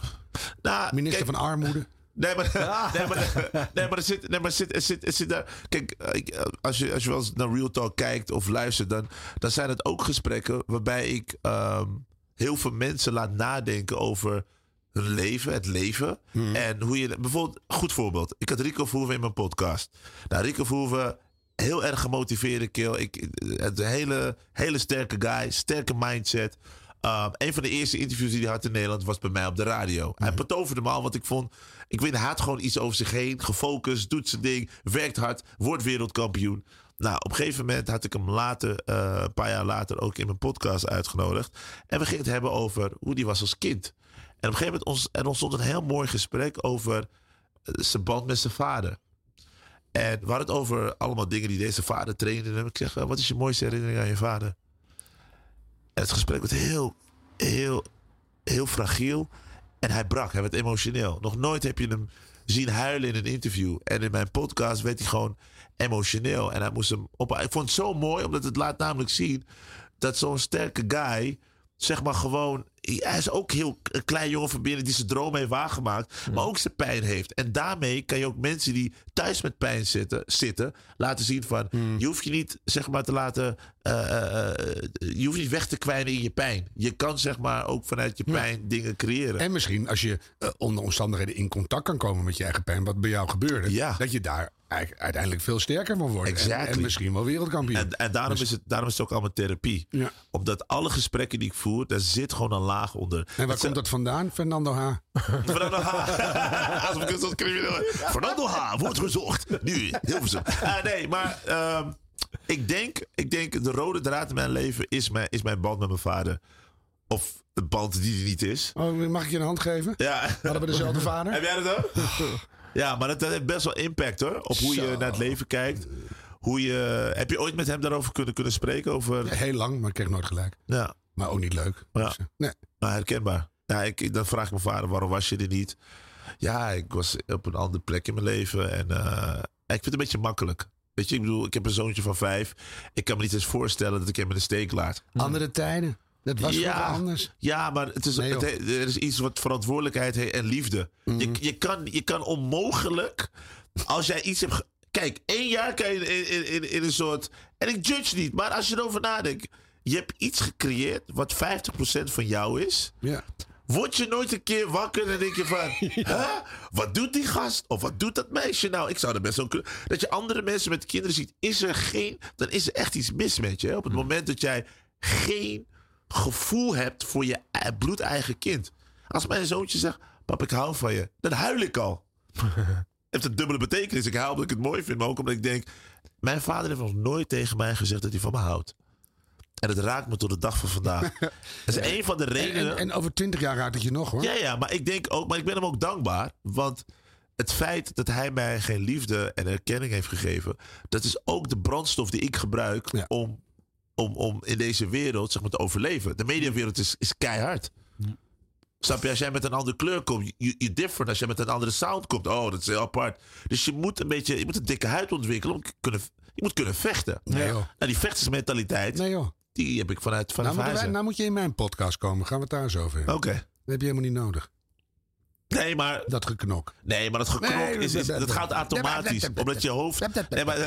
Nou, Minister kijk- van Armoede. Nee, maar, nee, maar, nee, maar er zit, nee, maar zit, er zit, er zit daar. Kijk, eh, eh, als je, als je wel eens naar Real Talk kijkt of luistert, dan, dan zijn het ook gesprekken waarbij ik ehm, heel veel mensen laat nadenken over hun leven, het leven. En hoe je. Bijvoorbeeld, goed voorbeeld. Ik had Rico Verhoeven in mijn podcast. Nou, Rico Verhoeven, heel erg gemotiveerde kill. Ik, het hele, hele sterke guy, sterke mindset. Um, een van de eerste interviews die hij had in Nederland was bij mij op de radio. Hij betoverde me al, want ik vond... Ik weet, hij gewoon iets over zich heen. Gefocust, doet zijn ding, werkt hard, wordt wereldkampioen. Nou, op een gegeven moment had ik hem later, eh, een paar jaar later, ook in mijn podcast uitgenodigd. En we gingen het hebben over hoe die was als kind. En op een gegeven moment ons, ontstond een heel mooi gesprek over eh, zijn band met zijn vader. En we hadden het over allemaal dingen die deze vader trainde. En ik zeg, eh, wat is je mooiste herinnering aan je vader? En het gesprek werd heel, heel, heel fragiel. En hij brak, hij werd emotioneel. Nog nooit heb je hem zien huilen in een interview. En in mijn podcast werd hij gewoon emotioneel. En hij moest hem op. Ik vond het zo mooi, omdat het laat namelijk zien dat zo'n sterke guy. Zeg maar gewoon. Hij is ook heel een klein jongen van binnen die zijn droom heeft waargemaakt. Maar ook zijn pijn heeft. En daarmee kan je ook mensen die thuis met pijn zitten, zitten laten zien van. Je hoeft je niet zeg maar te laten. Eh, eh, eh, je hoeft niet weg te kwijnen in je pijn. Je kan zeg maar ook vanuit je pijn dingen creëren. En misschien als je onder omstandigheden in contact kan komen met je eigen pijn, wat bij jou gebeurde, dat je daar uiteindelijk veel sterker van wordt. En, Exactly. en misschien wel wereldkampioen. En, en daarom, Dus- is het, daarom is het ook allemaal therapie. Omdat alle gesprekken die ik voer, daar zit gewoon een laag onder. En waar komt dat vandaan, Fernando H? Fernando H. Crimineel. Fernando H. wordt gezocht. Nu, heel veel. Ah, nee, maar ehm, ik, denk, ik denk de rode draad in mijn leven is mijn, is mijn band met mijn vader. Of de band die er niet is. Oh, mag ik je een hand geven? Ja. Hadden we dezelfde vader? Heb jij dat ook? Ja, maar dat, dat heeft best wel impact hoor. Op hoe je naar het leven kijkt. Hoe je, heb je ooit met hem daarover kunnen, kunnen spreken? Over... Heel lang, maar ik kreeg nooit gelijk. Ja. Maar ook niet leuk. Ja. Dus, eh, nee. Maar herkenbaar. Ja, ik, dan vraag ik mijn vader, waarom was je er niet? Ja, ik was op een andere plek in mijn leven. En eh, ik vind het een beetje makkelijk. Weet je, ik bedoel, ik heb een zoontje van vijf. Ik kan me niet eens voorstellen dat ik hem in de steek laat. Andere tijden. Dat was ja, anders. Ja, maar het is, Nee, het er is iets wat verantwoordelijkheid heeft en liefde. je, je, kan, je kan onmogelijk, als jij iets hebt... Kijk, één jaar kan je in, in, in, in een soort... En ik judge niet, maar als je erover nadenkt... Je hebt iets gecreëerd wat 50% van jou is. Ja. Word je nooit een keer wakker en denk je van... Huh? Wat doet die gast? Of wat doet dat meisje nou? Ik zou er best wel kunnen... Dat je andere mensen met kinderen ziet. Is er geen... Dan is er echt iets mis met je. hè? Op het moment dat jij geen gevoel hebt voor je e- bloedeigen kind. Als mijn zoontje zegt... Pap, ik hou van je. Dan huil ik al. heeft een dubbele betekenis. Ik huil omdat ik het mooi vind. Maar ook omdat ik denk... Mijn vader heeft nog nooit tegen mij gezegd dat hij van me houdt. En het raakt me tot de dag van vandaag. Dat is een van de En, redenen... en, en over twintig jaar raakt het je nog hoor. Ja, ja, maar ik denk ook, maar ik ben hem ook dankbaar. Want het feit dat hij mij geen liefde en erkenning heeft gegeven, dat is ook de brandstof die ik gebruik om, om, om in deze wereld zeg maar, te overleven. De mediawereld is, is keihard. Snap je? Als jij met een andere kleur komt, je, je different. Als jij met een andere sound komt, oh, dat is heel apart. Dus je moet een beetje, je moet een dikke huid ontwikkelen om kunnen, je moet kunnen vechten. Nee, joh. En die vechtersmentaliteit, Nee joh. Die heb ik vanuit, vanuit Nou, moeten wij- huis. nou moet je in mijn podcast komen. Gaan we het daar eens over hebben. Oké. Dat heb je helemaal niet nodig. Nee, maar... Dat geknok. Nee, maar dat geknok Nee, is, is, dat- dat gaat automatisch. Omdat je hoofd... Nee, maar,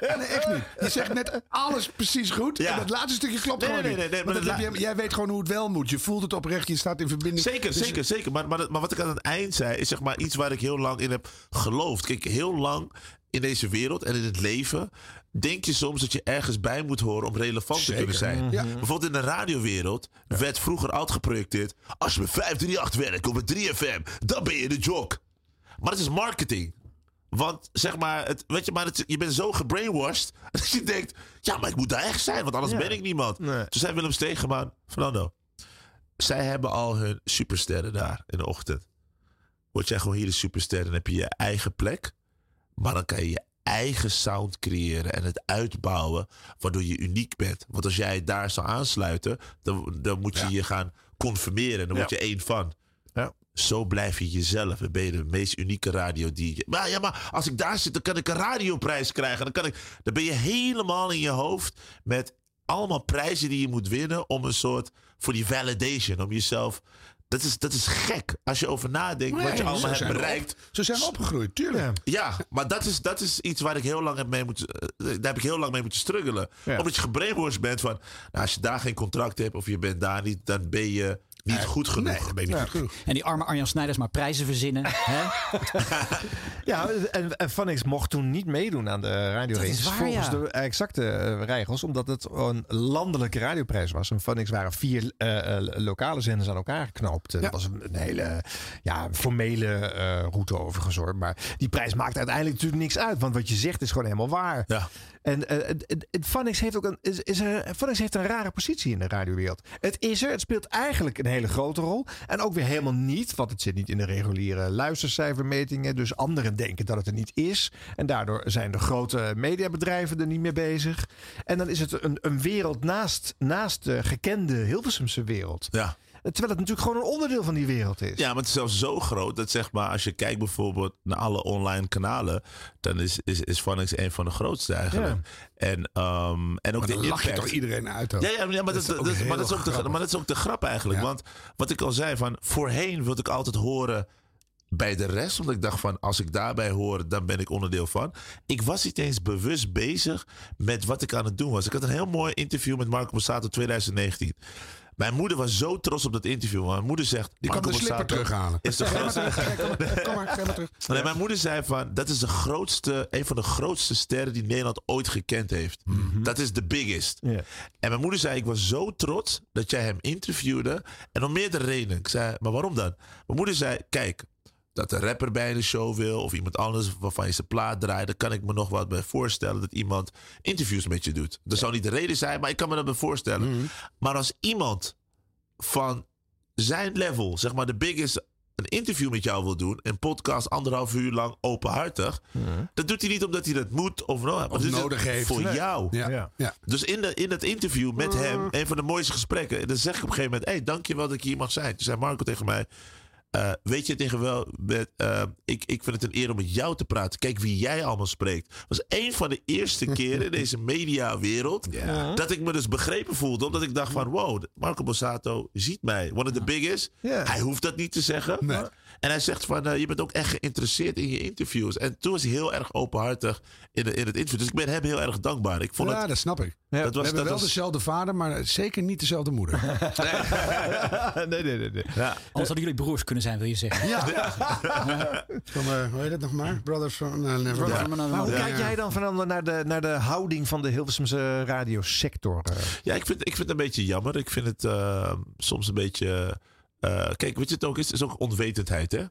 Nee, echt niet. Je zegt net alles precies goed. Ja. En dat laatste stukje klopt Nee, gewoon nee, niet. nee, nee, Maar dat dat heb je- jij weet gewoon hoe het wel moet. Je voelt het oprecht. Je staat in verbinding. Zeker, Dus- zeker, zeker. Maar, maar, maar wat ik aan het eind zei, is zeg maar iets waar ik heel lang in heb geloofd. Kijk, heel lang in deze wereld en in het leven. Denk je soms dat je ergens bij moet horen om relevant Zeker. te kunnen zijn? Ja. Bijvoorbeeld in de radiowereld werd vroeger altijd geprojecteerd. Als je met 538 werkt of met 3FM, dan ben je de jock. Maar dat is marketing. Want zeg maar, het, weet je, maar het, je bent zo gebrainwashed. Dat je denkt, ja, maar ik moet daar echt zijn, want anders Ja. ben ik niemand. Toen zei Willem Stegeman, Fernando, zij hebben al hun supersterren daar in de ochtend. Word jij gewoon hier de superster, dan heb je je eigen plek. Maar dan kan je je eigen sound creëren en het uitbouwen, waardoor je uniek bent. Want als jij daar zou aansluiten, dan, dan moet je je gaan conformeren. Dan word je één van. Zo blijf je jezelf en ben je de meest unieke radio DJ. Maar ja, maar als ik daar zit, dan kan ik een radioprijs krijgen. Dan, kan ik, dan ben je helemaal in je hoofd met allemaal prijzen die je moet winnen om een soort voor die validation, om jezelf. Dat is, dat is gek als je over nadenkt wat je allemaal hebt bereikt. op- zo zijn we opgegroeid, tuurlijk. Ja, maar dat is, dat is iets waar ik heel lang heb mee moet, eh, daar heb ik heel lang mee moeten struggelen. Ja. Omdat je gebrainwashed bent van, nou, als je daar geen contract hebt of je bent daar niet, dan ben je niet goed genoeg. Nee, ben je niet goed genoeg. En die arme Arjan Snijders maar prijzen verzinnen. hè? Ja, en, en Vanix mocht toen niet meedoen aan de is waar, volgens ja. de exacte eh, regels. Omdat het een landelijke radioprijs was. En Vanix waren vier eh, eh, lokale zenders aan elkaar geknoopt. Eh, Dat was een, een hele ja, formele eh, route overigens hoor. Maar die prijs maakt uiteindelijk natuurlijk niks uit. Want wat je zegt is gewoon helemaal waar. Ja. En eh, Vanix heeft ook een, is, is heeft een rare positie in de radiowereld. Het is er, het speelt eigenlijk een hele grote rol. En ook weer helemaal niet, want het zit niet in de reguliere luistercijfermetingen. Dus anderen denken dat het er niet is. En daardoor zijn de grote mediabedrijven er niet mee bezig. En dan is het een, een wereld naast, naast de gekende Hilversumse wereld. Ja. Terwijl het natuurlijk gewoon een onderdeel van die wereld is. Ja, maar het is zelfs zo groot dat zeg maar, als je kijkt bijvoorbeeld naar alle online kanalen, dan is, is, is Phonics een van de grootste eigenlijk. En, ehm, en ook Maar de lach je toch iedereen uit ook. Ja, ja, ja, maar, dat, is ook dat- maar, heel dat is ook de, maar dat is ook de grap eigenlijk. Want wat ik al zei, van voorheen wilde ik altijd horen bij de rest. Omdat ik dacht van, als ik daarbij hoor, dan ben ik onderdeel van. Ik was niet eens bewust bezig met wat ik aan het doen was. Ik had een heel mooi interview met Marco Borsato 2019. Mijn moeder was zo trots op dat interview. Mijn moeder zegt... Die kan de slipper terughalen. Is de maar grootste... terug, kom maar, kom maar, ga maar terug. Nee, mijn moeder zei van, dat is de grootste, een van de grootste sterren die Nederland ooit gekend heeft. Dat is de biggest. En mijn moeder zei, ik was zo trots dat jij hem interviewde. En om meerdere redenen. Ik zei, maar waarom dan? Mijn moeder zei, kijk, dat een rapper bij de show wil of iemand anders waarvan je zijn plaat draait, dan kan ik me nog wat bij voorstellen dat iemand interviews met je doet. Dat zou niet de reden zijn, maar ik kan me dat bij voorstellen. Maar als iemand van zijn level, zeg maar de biggest, een interview met jou wil doen, een podcast anderhalf uur lang openhartig, dat doet hij niet omdat hij dat moet of, nou, maar Of dat is nodig heeft. voor Nee. jou. Ja, Ja. ja. Dus in, de, in dat interview met hem, een van de mooiste gesprekken, en dan zeg ik op een gegeven moment: Hé, dankjewel dat ik hier mag zijn. Toen zei Marco tegen mij: eh, Weet je tegen wel, met, eh, ik, ik vind het een eer om met jou te praten. Kijk wie jij allemaal spreekt. Dat was een van de eerste keren in deze mediawereld dat ik me dus begrepen voelde. Omdat ik dacht: van wow, Marco Borsato ziet mij. One of the biggest. Hij hoeft dat niet te zeggen. En hij zegt van, eh, je bent ook echt geïnteresseerd in je interviews. En toen was hij heel erg openhartig in, de, in het interview. Dus ik ben hem heel erg dankbaar. Ik vond ja, het, dat snap ik. dat we was, hebben dat wel was, dezelfde vader, maar zeker niet dezelfde moeder. nee, nee, nee. nee. Ja. Anders hadden jullie broers kunnen zijn, wil je zeggen. Ja. Van, eh, hoe heet het nog maar? Brothers from... never Brothers from another Maar hoe kijk jij dan Fernando, naar de, naar de houding van de Hilversumse radiosector? eh? Ja, ik vind, ik vind het een beetje jammer. Ik vind het eh, soms een beetje... eh, kijk, weet je het ook is? Het is ook onwetendheid, hè?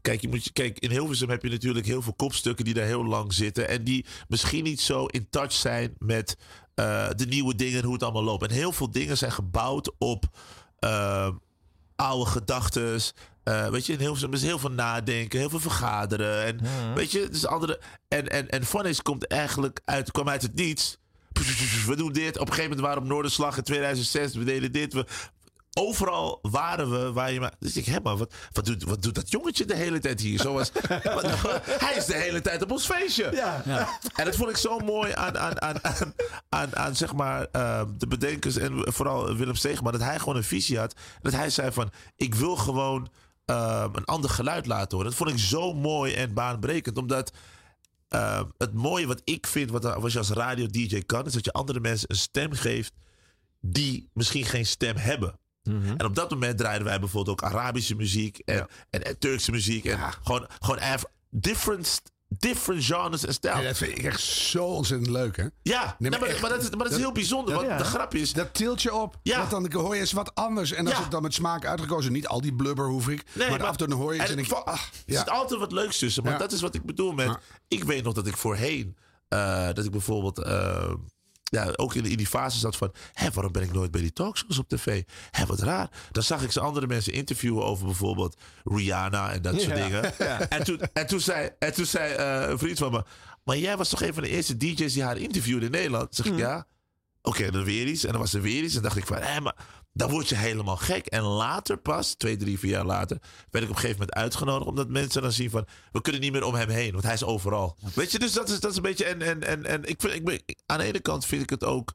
Kijk, je moet, kijk, in Hilversum heb je natuurlijk heel veel kopstukken die daar heel lang zitten. En die misschien niet zo in touch zijn met eh, de nieuwe dingen en hoe het allemaal loopt. En heel veel dingen zijn gebouwd op eh, oude gedachten. weet je, in Hilversum is heel veel nadenken, heel veel vergaderen. En weet je, dus andere. En, en, en Funnies komt eigenlijk uit, kwam uit het niets. We doen dit. Op een gegeven moment waren we op Noorderslag in 2006. We deden dit. We, overal waren we waar je maar. Dus ik, hé, maar wat, wat, doet, wat doet dat jongetje de hele tijd hier? Zoals, wat- hij is de hele tijd op ons feestje. Ja. En dat vond ik zo mooi aan, aan, aan, aan, aan, aan, zeg maar, eh, de bedenkers en vooral Willem Steegman. Dat hij gewoon een visie had. Dat hij zei van, ik wil gewoon eh, een ander geluid laten horen. Dat vond ik zo mooi en baanbrekend. Omdat eh, het mooie wat ik vind, wat, wat je als radio-dj kan... is dat je andere mensen een stem geeft die misschien geen stem hebben. En op dat moment draaiden wij bijvoorbeeld ook Arabische muziek en, en, en Turkse muziek. En gewoon, gewoon even different, different genres en stijl. Ja, dat vind ik echt zo ontzettend leuk, hè? Ja, nee, maar, echt, maar dat is, maar dat is heel bijzonder. want de grap is... Dat tilt je op. Ja. Want dan hoor je eens wat anders. En als het dan met smaak uitgekozen. Niet al die blubber hoef ik. Nee, maar, af en toe dan hoor je en va- ah, Er zit altijd wat leuks tussen. Maar dat is wat ik bedoel met... Ik weet nog dat ik voorheen... eh, dat ik bijvoorbeeld... eh, ja, ook in, in die fase zat van... Hé, waarom ben ik nooit bij die talkshows op tv? Hé, wat raar. Dan zag ik ze andere mensen interviewen over bijvoorbeeld Rihanna en dat soort Ja. dingen. Ja. En, toen, en toen zei, en toen zei eh, een vriend van me... Maar jij was toch een van de eerste DJ's die haar interviewde in Nederland? Zeg ik, ja. Oké, dan weer iets. En dan was er weer iets. En dacht ik van, hé, maar dan word je helemaal gek. En later pas, twee, drie, vier jaar later, werd ik op een gegeven moment uitgenodigd. Omdat mensen dan zien van, we kunnen niet meer om hem heen. Want hij is overal. Weet je, dus dat is, dat is een beetje... En, en, en, en ik vind, ik ben, aan de ene kant vind ik het ook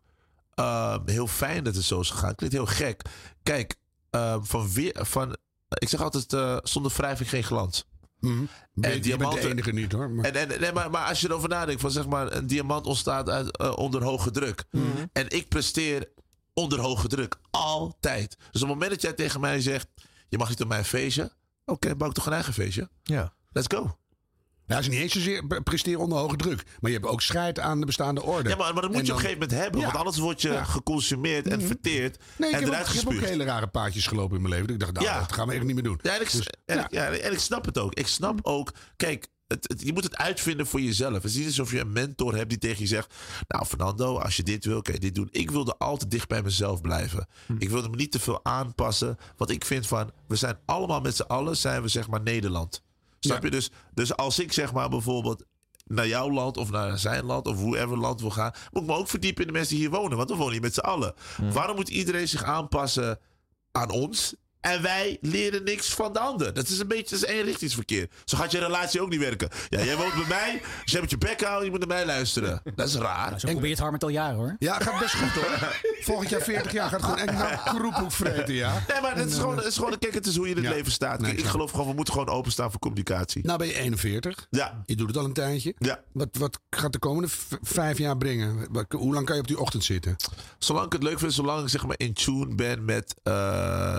eh, heel fijn dat het zo is gegaan. Klinkt heel gek. Kijk, eh, van weer, van, ik zeg altijd, eh, zonder wrijving geen glans. Mhm. En Je bent de enige niet, hoor. Maar- En, en, nee, maar, maar als je erover nadenkt, van zeg maar, een diamant ontstaat uit, eh, onder hoge druk. Mhm. En ik presteer onder hoge druk. Altijd. Dus op het moment dat jij tegen mij zegt, je mag niet op mijn feestje. Oké, bouw ik toch een eigen feestje? Ja. Let's go. Ja, dat is niet eens zozeer pre- presteren onder hoge druk. Maar je hebt ook scheid aan de bestaande orde. Ja, maar, maar dat moet je op een gegeven moment hebben. Ja. Want anders word je Ja. geconsumeerd en verteerd. Nee, ik en heb, ook, eruit ik heb ook gespuugd. hele rare paadjes gelopen in mijn leven. Dat Ik dacht, nou, Ja. dat gaan we echt niet meer doen. Ja, en ik, Dus, en, ja. ja, en ik snap het ook. Ik snap ook. Kijk, het, het- je moet het uitvinden voor jezelf. Het is niet alsof je een mentor hebt die tegen je zegt: Nou, Fernando, als je dit wil, kan je dit doen. Ik wilde altijd dicht bij mezelf blijven. Ik wilde me niet te veel aanpassen. Want ik vind van: we zijn allemaal met z'n allen, zijn we zeg maar Nederland. Snap je? Dus, dus als ik zeg maar bijvoorbeeld naar jouw land of naar zijn land of whoever land wil gaan, moet ik me ook verdiepen in de mensen die hier wonen. Want we wonen hier met z'n allen. Waarom moet iedereen zich aanpassen aan ons? En wij leren niks van de ander. Dat is een beetje dat is eenrichtingsverkeer. Zo gaat je relatie ook niet werken. Ja, jij woont bij mij. Dus je hebt je bek houden. Je moet naar mij luisteren. Dat is raar. Zo probeert Harmet al jaren hoor. Ja, gaat best goed hoor. Volgend jaar 40 jaar gaat gewoon echt naar kroephoek vreten, ja. Nee, maar dat is gewoon, eh, het is gewoon kijk, het is hoe je in het Ja. leven staat. Kijk, ik geloof gewoon, we moeten gewoon openstaan voor communicatie. Nou ben je 41. Ja. Je doet het al een tijdje. Ja. Wat, wat gaat de komende vijf jaar brengen? Hoe lang kan je op die ochtend zitten? Zolang ik het leuk vind, zolang ik zeg maar in tune ben met eh,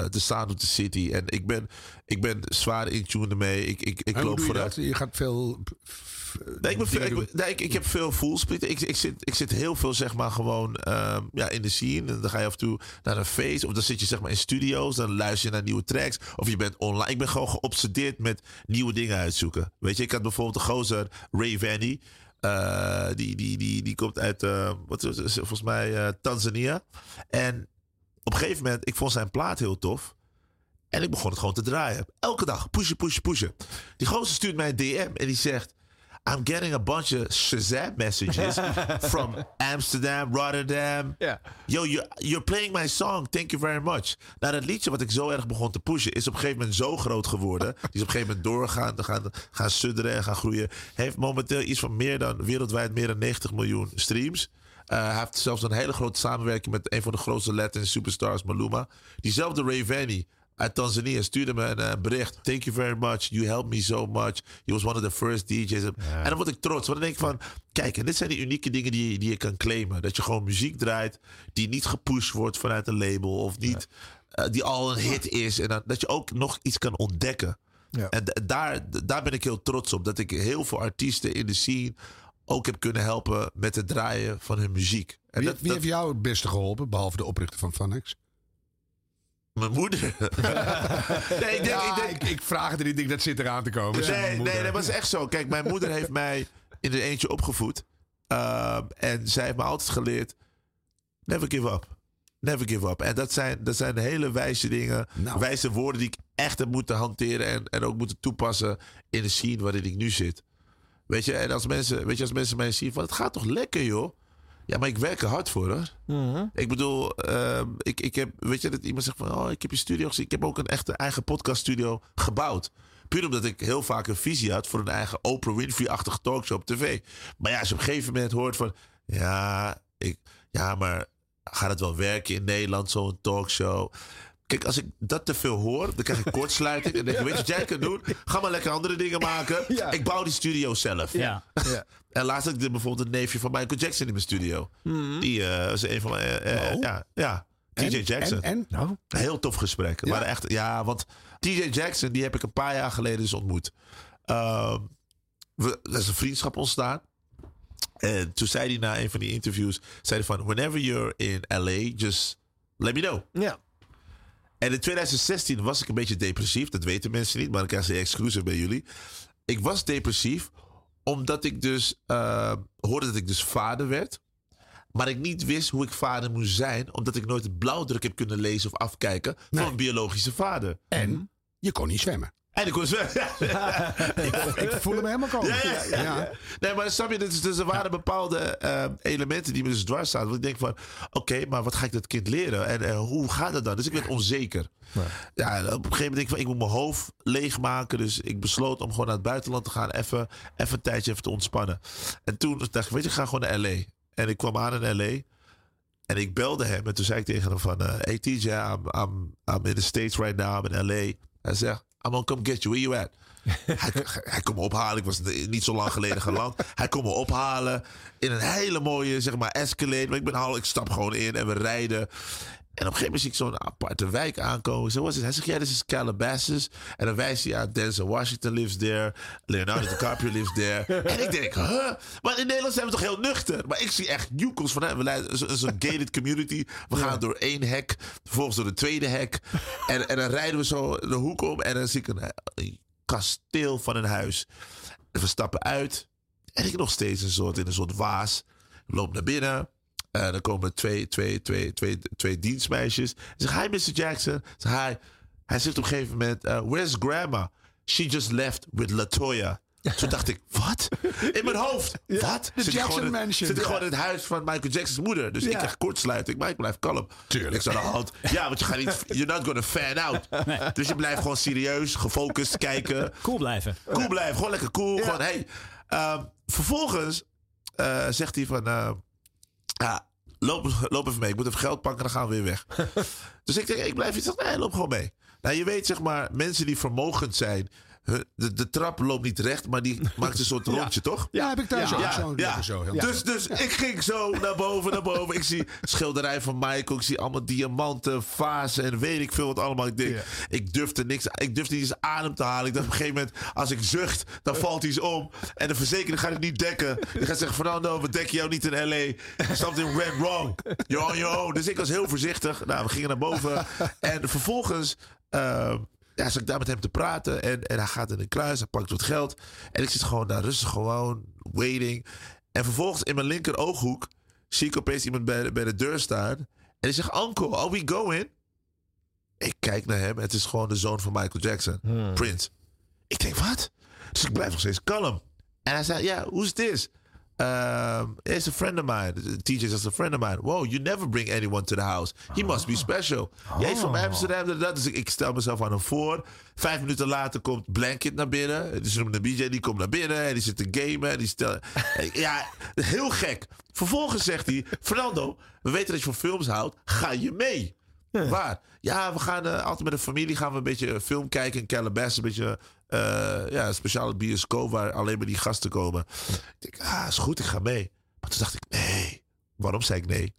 de sound of the city. En ik ben, ik ben zwaar in tune ermee. Ik, ik, ik En loop je vooruit. Je gaat veel... Nee, ik, ben veel- ik, nee, ik, ik heb veel voelsplitten. Ik, ik, zit, ik zit heel veel zeg maar gewoon ehm, ja, in de scene. En dan ga je af en toe naar een feest. Of dan zit je zeg maar in studio's. Dan luister je naar nieuwe tracks. Of je bent online. Ik ben gewoon geobsedeerd met nieuwe dingen uitzoeken. Weet je, ik had bijvoorbeeld de gozer Ray Vanny. Eh, die, die, die, die komt uit, eh, wat is het, volgens mij, eh, Tanzania. En op een gegeven moment, ik vond zijn plaat heel tof. En ik begon het gewoon te draaien. Elke dag, pushen, pushen, pushen. Die gozer stuurt mij een DM en die zegt... I'm getting a bunch of Shazam messages from Amsterdam, Rotterdam. Yo, you, you're playing my song. Thank you very much. Nou, dat liedje wat ik zo erg begon te pushen... is op een gegeven moment zo groot geworden. Die is op een gegeven moment doorgaan, gaan, gaan sudderen en gaan groeien. Heeft momenteel iets van meer dan... wereldwijd meer dan 90 miljoen streams. Uh, hij heeft zelfs een hele grote samenwerking met een van de grootste Latin superstars, Maluma. Diezelfde Ray Vanny uit Tanzania stuurde me een eh, bericht. Thank you very much. You helped me so much. You was one of the first DJ's. En dan word ik trots. Want dan denk ik van... Kijk, en dit zijn die unieke dingen die, die je kan claimen. Dat je gewoon muziek draait die niet gepusht wordt vanuit een label. Of niet... eh, die al een hit is. En dan, dat je ook nog iets kan ontdekken. Ja. En daar, daar ben ik heel trots op. Dat ik heel veel artiesten in de scene ook heb kunnen helpen met het draaien van hun muziek. En Wie, dat, wie heeft jou het beste geholpen, behalve de oprichter van Fanex? Mijn moeder. nee, ik denk, Ja, ik, denk, ik, ik vraag het er niet, ik denk dat zit eraan te komen. Nee, nee, dat was echt zo. Kijk, mijn moeder heeft mij in de eentje opgevoed. Ehm, en zij heeft me altijd geleerd: never give up. Never give up. En dat zijn, dat zijn hele wijze dingen, Nou. wijze woorden die ik echt heb moeten hanteren en, en ook moeten toepassen in de scene waarin ik nu zit. Weet je, en als mensen, weet je, als mensen mij zien van het gaat toch lekker, joh. Ja, maar ik werk er hard voor, hoor. Ik bedoel, ehm, ik, ik heb, weet je, dat iemand zegt van, oh, ik heb je studio gezien. Ik heb ook een echte eigen podcaststudio gebouwd. Puur omdat ik heel vaak een visie had voor een eigen Oprah Winfrey-achtige talkshow op tv. Maar ja, als je op een gegeven moment hoort van, ja, ik, ja, maar gaat het wel werken in Nederland, zo'n talkshow? Kijk, als ik dat te veel hoor, dan krijg ik kortsluiting. En denk ik, weet je wat jij doen? Ga maar lekker andere dingen maken. Ik bouw die studio zelf. Ja. En laatst had ik bijvoorbeeld een neefje van Michael Jackson in mijn studio. Die eh is een van mijn... eh, eh, Oh. Ja, ja. TJ? Jackson. En? en? Nou, heel tof gesprek. Ja? Maar echt, ja, want TJ Jackson, die heb ik een paar jaar geleden dus ontmoet. Ehm, we, er is een vriendschap ontstaan. En toen zei hij na een van die interviews, zei hij van, whenever you're in LA, just let me know. ja. En in 2016 was ik een beetje depressief. Dat weten mensen niet, maar dan krijg je exclusive bij jullie. Ik was depressief omdat ik dus eh, hoorde dat ik dus vader werd. Maar ik niet wist hoe ik vader moest zijn. Omdat ik nooit het blauwdruk heb kunnen lezen of afkijken van een biologische vader. En je kon niet zwemmen. En ik was ik, ik voel hem helemaal komen. Ja, ja, ja. Nee, maar snap je, dus, dus er waren bepaalde eh, elementen die me dus dwars zaten. Want ik denk van, oké, maar wat ga ik dat kind leren? En hoe gaat het dan? Dus ik werd onzeker. Ja, op een gegeven moment denk ik van, ik moet mijn hoofd leegmaken. Dus ik besloot om gewoon naar het buitenland te gaan. Even, even een tijdje even te ontspannen. En toen dacht ik, weet je, ik ga gewoon naar L.A. En ik kwam aan in L.A. En ik belde hem en toen zei ik tegen hem van... eh, hey TJ, I'm, I'm, I'm in the States right now. I'm in L.A. Hij zegt, I'm gonna come get you. Where you at? hij, hij kon me ophalen. Ik was niet zo lang geleden geland. Hij kon me ophalen in een hele mooie, zeg maar, Escalade. Maar ik ben al, ik stap gewoon in en we rijden. En op een gegeven moment zie ik zo'n aparte wijk aankomen. Zo was het. Hij zegt, ja, dit is Calabasas. En dan wijst hij aan Denzel Washington lives there. Leonardo DiCaprio lives there. En ik denk, huh? Maar in Nederland zijn we toch heel nuchter? Maar ik zie echt joekels van, hè, we leiden zo- zo'n gated community. We gaan door één hek, vervolgens door de tweede hek. En, en dan rijden we zo de hoek om. En dan zie ik een, een kasteel van een huis. En we stappen uit. En ik nog steeds een soort, in een soort waas. Ik loop naar binnen. En dan komen twee, twee, twee, twee, twee dienstmeisjes. Ik zeg, hi Mr. Jackson. Zeg, hi. Hij zegt op een gegeven moment, uh, where's grandma? She just left with Latoya. Toen dacht ik, wat? In mijn hoofd. Wat? de Zit Jackson Mansion. Zit ik Ja. gewoon in het huis van Michael Jackson's moeder. Dus ik krijg kortsluiting, maar ik blijf kalm. Tuurlijk. Ik aan de hand. Ja, want je gaat niet... You're not gonna fan out. Dus je blijft gewoon serieus, gefocust kijken. Cool blijven. Cool blijven. Gewoon lekker cool. Gewoon, hey. Ehm, vervolgens eh, zegt hij van... ja, loop, loop even mee. Ik moet even geld pakken, dan gaan we weer weg. dus ik denk, ik blijf iets. Nee, loop gewoon mee. Nou, je weet zeg maar, mensen die vermogend zijn... De, de trap loopt niet recht, maar die maakt een soort rondje, toch? Ja, heb ik thuis Ja, zo, ja. zo, Dus, dus ik ging zo naar boven, naar boven. Ik zie schilderij van Michael. Ik zie allemaal diamanten, vazen en weet ik veel wat allemaal. Ik denk, ik durfde niks. Ik durfde niet eens adem te halen. Ik dacht op een gegeven moment, als ik zucht, dan valt iets om. En de verzekering gaat het niet dekken. Die gaat zeggen, Fernando, we dekken jou niet in L.A. Something went wrong. Your own. Dus ik was heel voorzichtig. Nou, we gingen naar boven. En vervolgens... eh, ja, zat ik daar met hem te praten. En, en hij gaat in de kluis, hij pakt wat geld. En ik zit gewoon daar rustig gewoon, waiting. En vervolgens in mijn linker ooghoek zie ik opeens iemand bij de, bij de deur staan. En die zegt, uncle, are we going? Ik kijk naar hem. Het is gewoon de zoon van Michael Jackson, Prince. Ik denk, wat? Dus ik blijf nog steeds kalm. En hij zei, ja, who's this? Um, it's a friend of mine. Teacher is a friend of mine. Wow, you never bring anyone to the house. He must be special. Jij is van Amsterdam. dat. Dus ik, stel mezelf aan hem voor. Vijf minuten later komt Blanket naar binnen. Dus noemen de BJ, die komt naar binnen. En die zit te gamen. En die stel, ja, heel gek. Vervolgens zegt hij... Fernando, we weten dat je van films houdt. Ga je mee? Waar? Ja, we gaan eh, altijd met de familie gaan we een beetje film kijken in Calabasas. Een beetje eh, ja, een speciale bioscoop waar alleen maar die gasten komen. Ik denk, ah, is goed, ik ga mee. Maar toen dacht ik, nee. Waarom zei ik nee?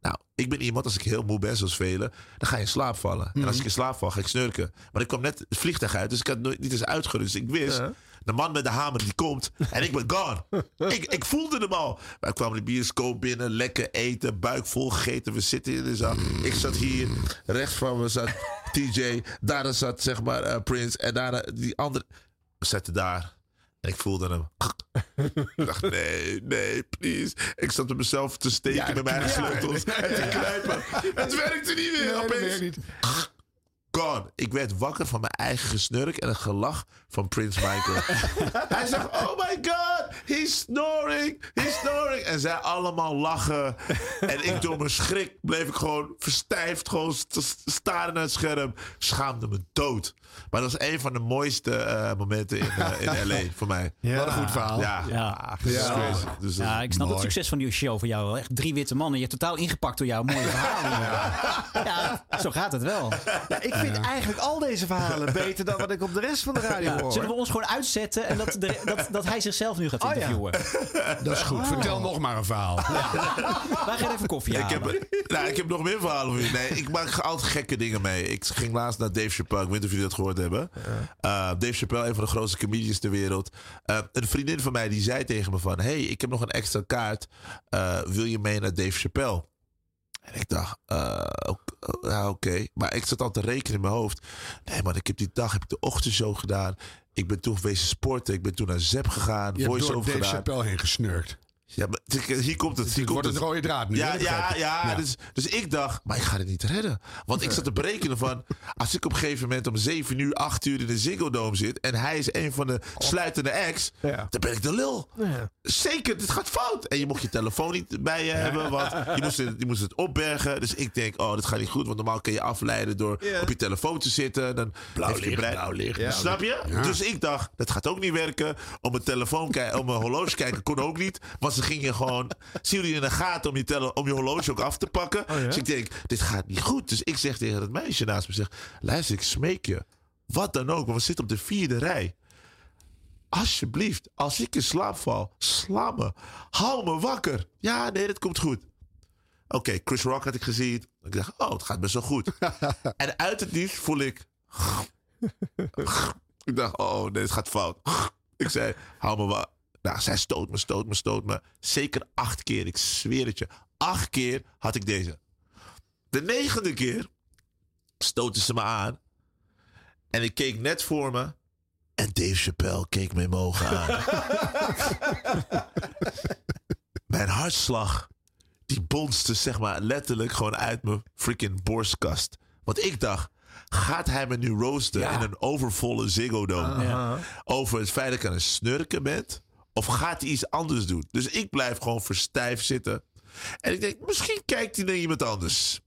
Nou, ik ben iemand, als ik heel moe ben, zoals velen, dan ga je in slaap vallen. En als ik in slaap val, ga ik snurken. Maar ik kwam net het vliegtuig uit, dus ik had nooit niet eens uitgerust. Ik wist, de man met de hamer die komt en ik ben gone. ik, ik voelde hem al. Wij kwamen de bioscoop binnen, lekker eten, buik vol gegeten. We zitten in de zaal. Ik zat hier, rechts van me zat TJ, daarna zat zeg maar eh, Prince en daarna die andere. We zaten daar. En ik voelde hem. ik dacht, nee, nee, please. Ik zat op mezelf te steken Ja, met mijn eigen ja. sleutels en te knijpen. Het werkte niet meer. Nee, Opeens. Gone. Ik werd wakker van mijn eigen gesnurk en een gelach van Prince Michael. Hij zegt, oh my god, he's snoring, he's snoring. En zij allemaal lachen. En ik door mijn schrik bleef ik gewoon verstijfd, gewoon st- staren naar het scherm. Schaamde me dood. Maar dat is een van de mooiste eh, momenten in, eh, in L.A. voor mij. Wat een goed verhaal. Ja, Ja. crazy. Dus Ja, is ik snap het succes van die show voor jou wel. Echt drie witte mannen. Je hebt totaal ingepakt door jouw mooie verhalen. Ja. zo gaat het wel. Ja, ik vind eigenlijk al deze verhalen beter dan wat ik op de rest van de radio Ja, hoor. zullen we ons gewoon uitzetten en dat, de- dat, dat hij zichzelf nu gaat Oh, ja. Interviewen? Dat is goed. Vertel nog maar een verhaal. Wij gaan even koffie Ik halen. heb, nou, ik heb nog meer verhalen voor je. Nee, ik maak altijd gekke dingen mee. Ik ging laatst naar Dave Chappelle. Ik weet niet of jullie dat gehoord hebben. Uh, Dave Chappelle, een van de grootste comedians ter wereld. Uh, een vriendin van mij die zei tegen me van... hey, ik heb nog een extra kaart. Uh, wil je mee naar Dave Chappelle? En ik dacht, uh, oké. Ja, oké. Maar ik zat al te rekenen in mijn hoofd. Nee, man, ik heb die dag heb ik de ochtendshow gedaan. Ik ben toen wezen sporten. Ik ben toen naar Zep gegaan. Je hebt door Dave gedaan. Chappelle heen gesnurkt. Ja, het- hier komt het. Hier Het komt wordt een rode draad nu. Ja? Dat ja, ja. Dus, dus ik dacht, maar ik ga het niet redden. Want ik zat te berekenen van... als ik op een gegeven moment om 7 uur, 8 uur in de Ziggo Dome zit... en hij is een van de sluitende acts... dan ben ik de lul. Zeker, dit gaat fout. En je mocht je telefoon niet bij je hebben... want je moest, het, je moest het opbergen. Dus ik denk, oh, dit gaat niet goed... want normaal kun je afleiden door op je telefoon te zitten. Dan Blauw licht, brein- blauw licht, Snap je? Ja. Dus ik dacht, dat gaat ook niet werken. Op mijn telefoon kijken, op mijn horloge kijken kon ook niet. Want ze gingen gewoon, zien jullie in de gaten om je, tele, om je horloge ook af te pakken. Dus ik denk, dit gaat niet goed. Dus ik zeg tegen het meisje naast me, zeg, luister, ik smeek je. Wat dan ook, want we zitten op de vierde rij. Alsjeblieft, als ik in slaap val, sla me. Hou me wakker. Ja, nee, dat komt goed. Oké, Chris Rock had ik gezien. Ik dacht, oh, het gaat best wel goed. en uit het niets voel ik... ik dacht, oh nee, het gaat fout. ik zei, hou me wakker. Nou, zij stoot me, stoot me, stoot me. Zeker acht keer, ik zweer het je. Acht keer had ik deze. De negende keer stootte ze me aan. En ik keek net voor me. En Dave Chappelle keek me in mijn ogen aan. mijn hartslag, die bonste zeg maar letterlijk gewoon uit mijn freaking borstkast. Want ik dacht, gaat hij me nu roosten in een overvolle Ziggo Dome? Over het feit dat ik aan het snurken ben? Of gaat hij iets anders doen? Dus ik blijf gewoon verstijfd zitten. En ik denk, misschien kijkt hij naar iemand anders.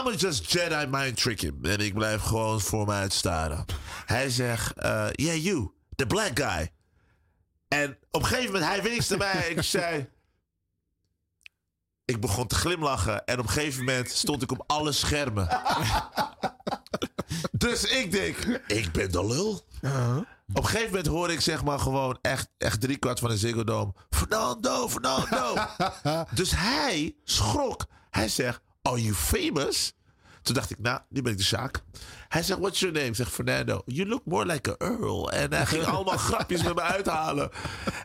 I'm just Jedi mind trick him. En ik blijf gewoon voor me uitstaren. Hij zegt, eh, yeah you, the black guy. En op een gegeven moment, hij naar mij. Ik zei... Ik begon te glimlachen. En op een gegeven moment stond ik op alle schermen. dus ik denk, ik ben de lul. Op een gegeven moment hoorde ik zeg maar gewoon echt, echt driekwart van een Ziggo Dome. Fernando, Fernando. dus hij schrok. Hij zegt, are you famous? Toen dacht ik, nou, nu ben ik de zaak. Hij zegt, what's your name? Ik zeg, Fernando. You look more like a Earl. En hij ging allemaal grapjes met me uithalen.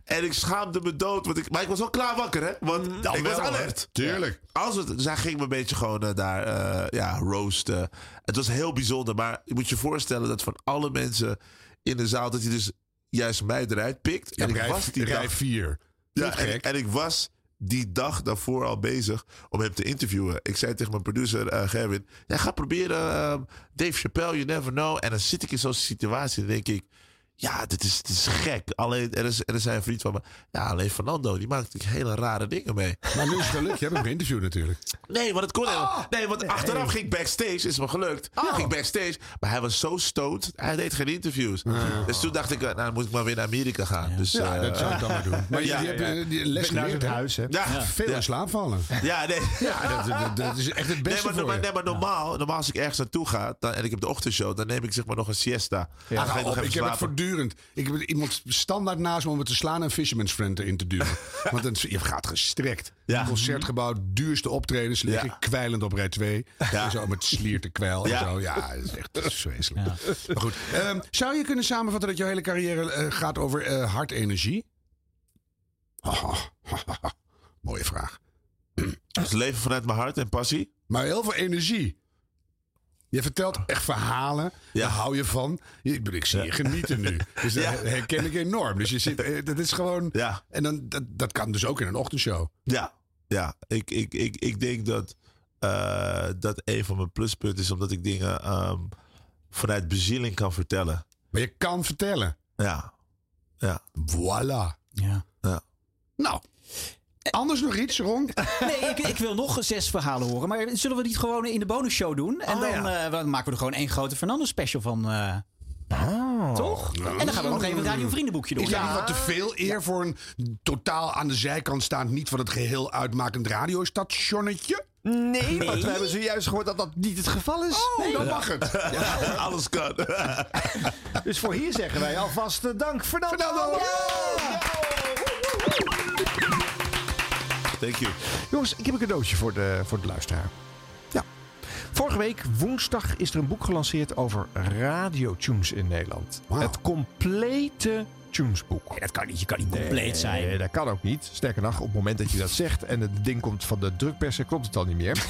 En ik schaamde me dood. Want ik, maar ik was wel klaar wakker, hè? Want ik was alert. hè? Tuurlijk. Als het, dus hij ging me een beetje gewoon eh, daar eh, ja, roosten. Het was heel bijzonder. Maar je moet je voorstellen dat van alle mensen in de zaal... dat hij dus juist mij eruit pikt. Ja, en ik rij- was die rij dag- vier. Ja, en, en ik was die dag daarvoor al bezig om hem te interviewen. Ik zei tegen mijn producer eh Gerwin... Ja, ga proberen ehm, Dave Chappelle, you never know. En dan zit ik in zo'n situatie en denk ik... Ja, dit is, dit is gek. Alleen, er is, er is een vriend van me. Ja, alleen Fernando, die maakt natuurlijk hele rare dingen mee. Maar nu is het gelukt. Je hebt hem geïnterviewd natuurlijk. Nee, want het kon helemaal- Nee, want achteraf ging ik backstage. Is me gelukt. Oh. Ging backstage. Maar hij was zo stoned. Hij deed geen interviews. Dus toen dacht ik, eh, nou, dan moet ik maar weer naar Amerika gaan. Dus, Ja, eh, dat zou ik dan maar doen. Maar ja, je, je hebt ja. eh, die les Naar geleerd, het hè? huis, hè? Ja, Veel ja. in slaap vallen. Ja, nee. Ja, dat, dat, dat is echt het beste nee, maar, voor maar, je. nee, maar normaal, normaal als ik ergens naartoe ga dan, en ik heb de ochtendshow, dan neem ik zeg maar nog een siesta. Ja, Dan ga ik nog op, even ik heb het slapen. Voortdurend. Ik heb iemand standaard naast me om het te slaan en Fisherman's Friend erin te duwen. Want dan, je gaat gestrekt. Ja. Concertgebouw, duurste optredens liggen Ja. kwijlend op rij 2. Ja. En zo met slierte kwijl Ja. en zo. Ja, dat is echt dat is vreselijk. Maar goed, ehm, zou je kunnen samenvatten dat jouw hele carrière eh, gaat over eh hartenergie? Oh, mooie vraag. Dus leven vanuit mijn hart en passie. Maar heel veel energie. Je vertelt echt verhalen. Ja. Daar hou je van. Ik, ik zie je genieten nu. Dus dat Ja. herken ik enorm. Dus je zit, eh, dat is gewoon. Ja. En dan, dat, dat kan dus ook in een ochtendshow. Ja, ja. Ik, ik, ik, ik denk dat eh, dat een van mijn pluspunten is, omdat ik dingen ehm, vanuit bezieling kan vertellen. Maar je kan vertellen. Ja, ja, Voilà. Ja. ja. Nou. Anders nog iets, Ron? Nee, ik, ik wil nog zes verhalen horen. Maar zullen we die gewoon in de bonusshow doen? En Oh, dan, ja. eh, dan maken we er gewoon één grote Fernando special van. eh, Oh. Toch? En dan gaan we nog even een Radio Vriendenboekje doen. Is dat niet wat te veel eer voor een totaal aan de zijkant staand, niet van het geheel uitmakend radiostationnetje? Nee, want we hebben zojuist gehoord dat dat niet het geval is. Oh, dan mag het. Alles kan. Dus voor hier zeggen wij alvast eh, dank Fernando. Thank you. Jongens, ik heb een cadeautje voor de, voor de luisteraar. Ja. Vorige week, woensdag, is er een boek gelanceerd over radiotunes in Nederland. Het complete tunesboek. dat kan niet. Je kan niet compleet zijn. Nee, dat kan ook niet. Sterker nog, op het moment dat je dat zegt en het ding komt van de drukpersen, klopt het al niet meer.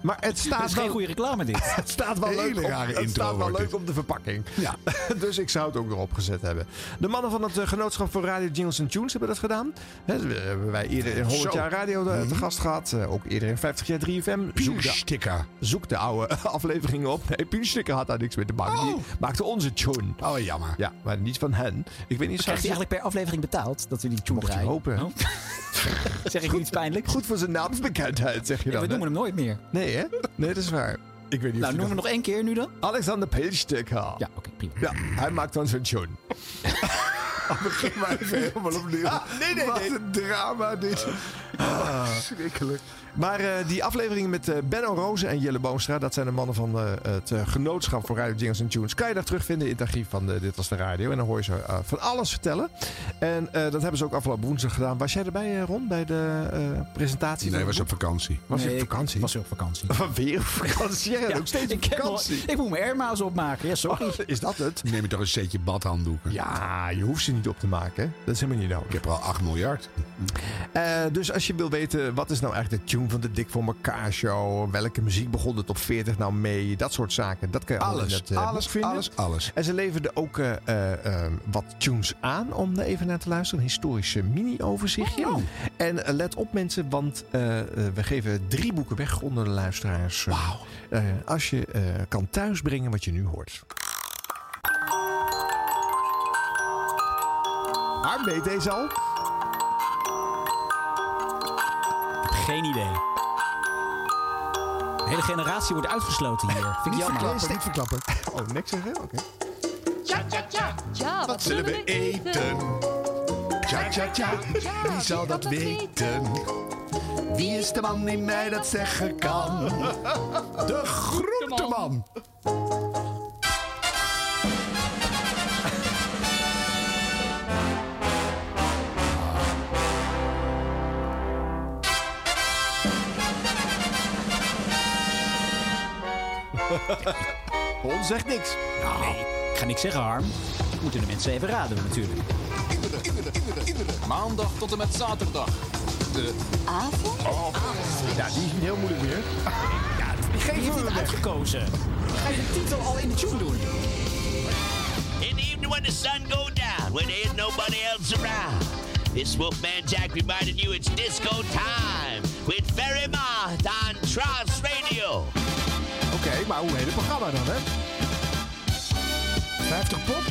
Maar het staat Dat is geen wel- goede reclame dit. Het staat wel leuk, op, het intro staat wel leuk dit. op de verpakking. Ja. dus ik zou het ook erop gezet hebben. De mannen van het eh, Genootschap voor Radio Jingles and Tunes hebben dat gedaan. Hè, we hebben wij eerder in 100 Zo. jaar radio eh, te gast gehad. Eh, ook eerder in 50 jaar 3FM. Zoek de, Sticker. zoek de oude afleveringen op. Nee, Puursticker had daar niks mee te maken. Die maakte onze tune. Oh, jammer. Ja, maar niet van hen. Ik weet niet, Krijgt hij eigenlijk per aflevering betaald dat we die tune Mocht je draaien? hopen. Oh. zeg ik iets pijnlijks? Goed voor zijn naamsbekendheid, zeg je Ja, dan. we noemen hem nooit meer. Nee, hè? Nee, dat is waar. Ik weet niet Nou, of noem hem nog één keer nu dan. Alexander Pilsticker. Ja, oké, prima. Ja, hij maakt dan zijn tune. Begin maar even helemaal opnieuw. nee, nee, Wat nee. een drama dit. Ah. Schrikkelijk. Maar eh, die afleveringen met eh, Benno Rozen en Jelle Boomstra... dat zijn de mannen van eh, het genootschap voor Radio Jingles and Tunes... kan je daar terugvinden in het archief van Dit Was De Radio. En dan hoor je ze van alles vertellen. En eh, dat hebben ze ook afgelopen woensdag gedaan. Was jij erbij, eh, Ron, bij de eh, presentatie? Nee, was op vakantie. Was je op ik vakantie? Was op vakantie. Weer op vakantie? Jij gaat ook steeds op ik, moet mijn airma's opmaken. Ja, sorry. Oh, is dat het? Neem je toch een setje badhanddoeken? Ja, je hoeft ze niet op te maken. hè? Dat is helemaal niet nodig. Ik heb er al 8 miljard. Eh, dus als je wil weten, wat is nou eigenlijk de tune van de Dik voor elkaar show? Welke muziek begon het op 40 nou mee? Dat soort zaken. Dat kan je in Alles, het eh, alles, vinden. alles, alles. En ze leverden ook eh, eh, wat tunes aan om er even naar te luisteren. Een historische mini-overzichtje. Oh. En eh, let op mensen, want we geven drie boeken weg onder de luisteraars. Wauw. als je kan thuisbrengen wat je nu hoort. Weet deze al. Geen idee. De hele generatie wordt uitgesloten hier. Vind ik jammer. niet verklappen. Oh, niks zeggen? Oké. Tja, tja, tja. Ja, wat zullen we eten? Tja, tja, tja, wie zal dat weten? Wie is de man die mij dat zeggen kan? De groenteman. Ron zegt niks. Nee, ik ga niks zeggen, Harm. Moeten de mensen even raden natuurlijk. Maandag tot en met zaterdag. De Avond? Ja, die is niet heel moeilijk meer. Die heeft dit uitgekozen. Ga je de titel al in de tune doen? In the evening when the sun go down, when there's nobody else around. This Wolfman Jack reminding you it's disco time with Ferry Mott on Trans Radio okay, maar hoe heet het programma dan, hè? 50 pop?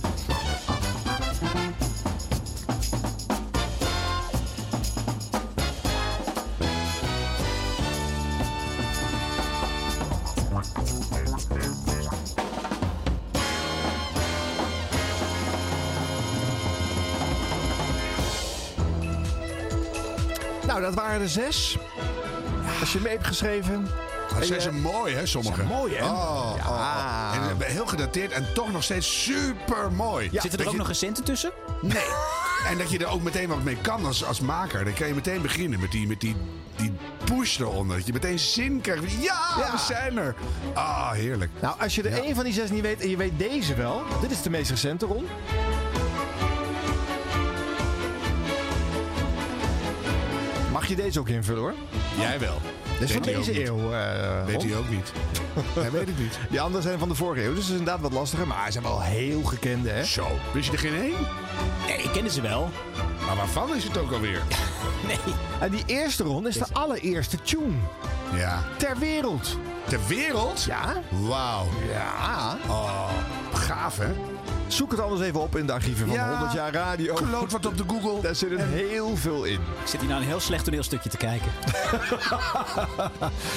dat waren er zes. Als je mee hebt geschreven. Dat En zijn je- ze mooi, hè, sommige. Zijn mooi, hè? Oh, Ja. oh, oh. En eh, heel gedateerd en toch nog steeds super mooi. Zitten er ook nog recenten tussen? Nee. En dat je er ook meteen wat mee kan als, als maker. Dan kan je meteen beginnen met die, met die, die push eronder. Dat je meteen zin krijgt. Ja, Ja. we zijn er. Ah, heerlijk. Nou, als je er één van die zes niet weet en je weet deze wel. Dit is de meest recente, Ron. Je deze ook invullen, hoor? Jij wel. Dit is van deze eeuw, eh, Weet hij ook niet. Hij weet het niet. Die anderen zijn van de vorige eeuw, dus dat is inderdaad wat lastiger. Maar ze zijn wel heel gekende, hè? Zo. Wist je er geen één? Nee, ik kende ze wel. Maar waarvan is het ook alweer? Nee. En die eerste ron is de allereerste tune Ja. ter wereld. Ter wereld? Ja? Wauw. Ja. Oh, gaaf hè? Zoek het anders even op in de archieven van Ja. 100 jaar radio. Kloot wat op de Google. Daar zit er heel veel in. Ik zit hier naar een heel slecht toneelstukje te kijken.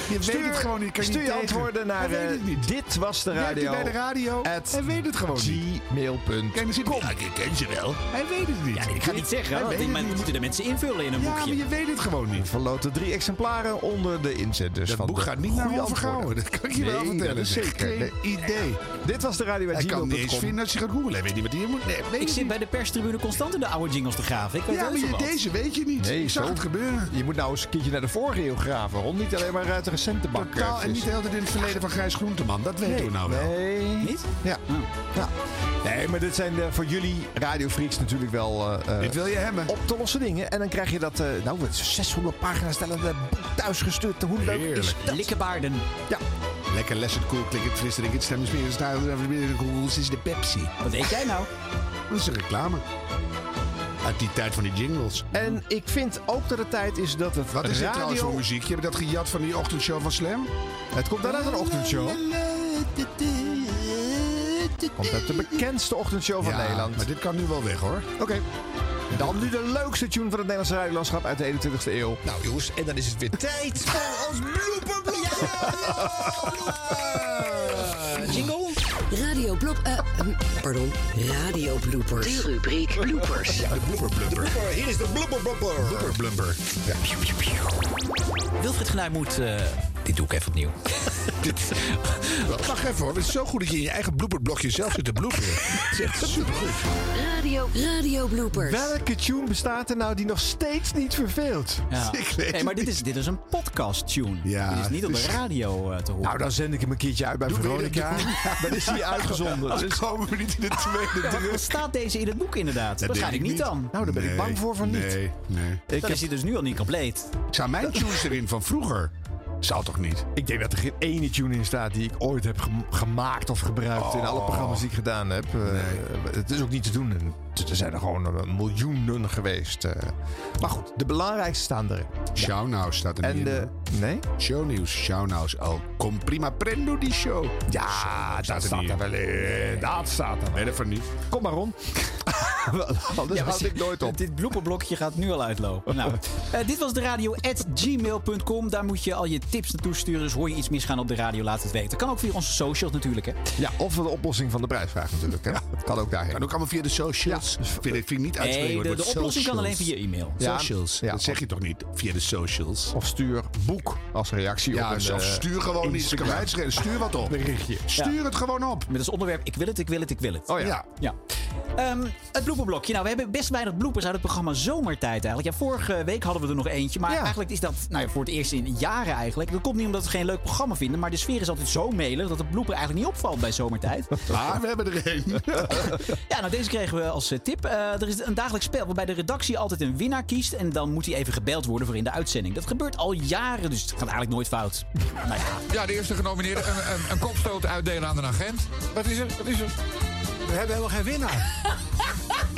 Je weet het gewoon niet. Kan je stuur je tegen. antwoorden naar eh, het niet. dit was de radio. bij de radio? Hij weet het gewoon niet. gmail.com. Ja, ik ken ze wel. Hij weet het niet. Ja, ik ga niet zeggen, Hij want niet. moeten de mensen invullen in een Ja, boekje. maar je weet het gewoon niet. verloten drie exemplaren onder de inzenders. Dat van boek de gaat niet naar antwoorden. Dat kan ik je wel vertellen. dat is zeker. Geen idee. Dit was de radio Hij kan niet eens vinden als je gaat googlen. Hij weet niet wat hier moet. Nee, weet Ik zit niet. bij de perstribune constant in de oude jingles te graven. Ik weet Ja, maar je, deze weet je niet. Nee, ik zag zo. het gebeuren. Je moet nou eens een keertje naar de vorige eeuw graven, Ron. Niet alleen maar uit de recente bak. Totaal en niet de hele tijd in het verleden van Grijs Groenteman. Dat weten we nou wel. Nee. Niet? Ja. ja. Nee, maar dit zijn eh, voor jullie radiofreaks natuurlijk wel eh, eh, Dit wil je hebben. op te lossen dingen. En dan krijg je dat, eh, nou, het is 600 pagina's stellende boek thuisgestuurd. Hoe leuk is dat? Likkebaarden. Ja. Lekker lessen, cool, klik het, fris, drink het, stemmen, smeren, stijl, hoe is de Pepsi? Wat eet jij nou? Dat is een reclame. Uit die tijd van die jingles. En ik vind ook dat het tijd is dat het Wat is dit radio... trouwens voor muziek? Je hebt dat gejat van die ochtendshow van Slam? Het komt uit een ochtendshow. Komt uit de bekendste ochtendshow van Ja, Nederland. maar dit kan nu wel weg hoor. Oké. Dan nu de leukste tune van het Nederlandse radiolandschap uit de 21ste eeuw. Nou jongens, en dan is het weer tijd voor ons blooperblok. Jingle? Radio Blop... eh, hm, pardon, Radio Bloopers. De rubriek Bloopers. Ja, de. Blooper, hier is de blubber blubber. Blubber blubber. Ja. Wilfried Genuij moet... eh, dit doe ik even opnieuw. Wacht even hoor, het is zo goed dat je in je eigen blooperblokje zelf zit te bloeperen. Het is echt supergoed. Radio, Radio Bloopers. Welke tune bestaat er nou die nog steeds niet verveelt? Ja. Ik weet nee, maar dit is, dit is een podcast-tune. Ja, Dit is niet op de dus- radio eh, te horen. Nou, dan zend ik hem een keertje uit bij Doe Veronica. de- Dan is hij uitgezonden. Dus, komen we niet in de tweede druk. wat staat deze in het boek inderdaad? Dat Waarschijnlijk denk niet ik dan. nou, daar ben ik bang voor van niet. Nee, nee. Ik, heb- is hij dus nu al niet compleet. Ik zou mijn tunes erin van vroeger. Zou toch niet? ik denk dat er geen ene tune in staat die ik ooit heb gem- gemaakt of gebruikt in alle programma's die ik gedaan heb. Eh, Het is ook niet te doen. En Er zijn er gewoon eh, miljoenen geweest. eh. Maar goed, de belangrijkste staan erin. Shownhouse staat er En niet in. de... Nee? Shownieuws, Shownhouse. Al com prima prendo die show. Ja, Zo, dat staat er wel in. Dat staat er wel Nee, dat van niet. Kom maar, Ron. Anders Ja, ik nooit op. Dit blooperblokje gaat nu al uitlopen. nou, eh, dit was de radio at gmail.com. Daar moet je al je tips naartoe sturen. Dus hoor je iets misgaan op de radio, laat het weten. Kan ook via onze socials natuurlijk. Hè. Ja, of de oplossing van de prijsvraag natuurlijk. Hè? Kan ook daarheen. Kan ook allemaal via de socials. Vind ik, vind ik niet uitspreken. Nee, de, de oplossing kan alleen via e-mail. Ja, Socials. ja. Dat zeg je toch niet via de socials? Of stuur boek als reactie Ja, op een... zelfs eh, stuur gewoon het schelen. Stuur wat op. berichtje. Stuur het gewoon op. Met als onderwerp, ik wil het, ik wil het, ik wil het. Oh ja. Ja. Ja. Ehm, het blooperblokje. Nou, we hebben best weinig bloopers uit het programma Zomertijd eigenlijk. Ja, vorige week hadden we er nog eentje. Maar Ja. eigenlijk is dat nou ja, voor het eerst in jaren eigenlijk. Dat komt niet omdat we geen leuk programma vinden. Maar de sfeer is altijd zo melig dat de blooper eigenlijk niet opvalt bij Zomertijd. Maar we hebben er één. Ja, nou deze kregen we als eh, tip. Eh, er is een dagelijks spel waarbij de redactie altijd een winnaar kiest. En dan moet hij even gebeld worden voor in de uitzending. Dat gebeurt al jaren, dus het gaat eigenlijk nooit fout. Nou ja, Ja, de eerste genomineerde een, een, een kopstoot uitdelen aan een agent. Wat is er? Wat is er? We hebben helemaal geen winnaar.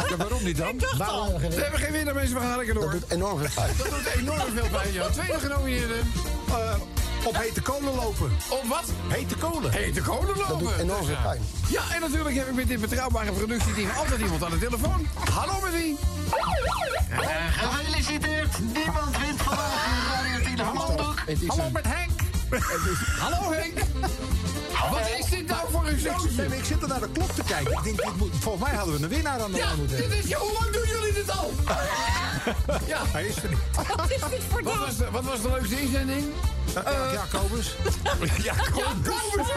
Ja, waarom niet dan? Waarom we hebben geen winnaar, mensen. We gaan lekker door. Dat doet enorm veel pijn. Dat doet enorm veel pijn. Ja. Tweede genomineerde. eh, Op hete kolen lopen. Op wat? Hete kolen. Hete kolen lopen. Dat doet enorm veel pijn. Ja, en natuurlijk heb ik met dit betrouwbare productieteam altijd iemand aan de telefoon. Hallo met wie? Handdoek. Hallo met Henk. Hallo Henk. Wat is dit nou voor een zootje? Nee, maar ik zit er naar de klok te kijken. Ik denk, dit moet, volgens mij hadden we een winnaar aan de Ja, moeten dit hebben. is, ja, hoe lang doen jullie dit al? ja. Hij is er niet. Wat is dit voor wat was, de, wat was de leukste inzending? Uh, Jacobus. Jacobus!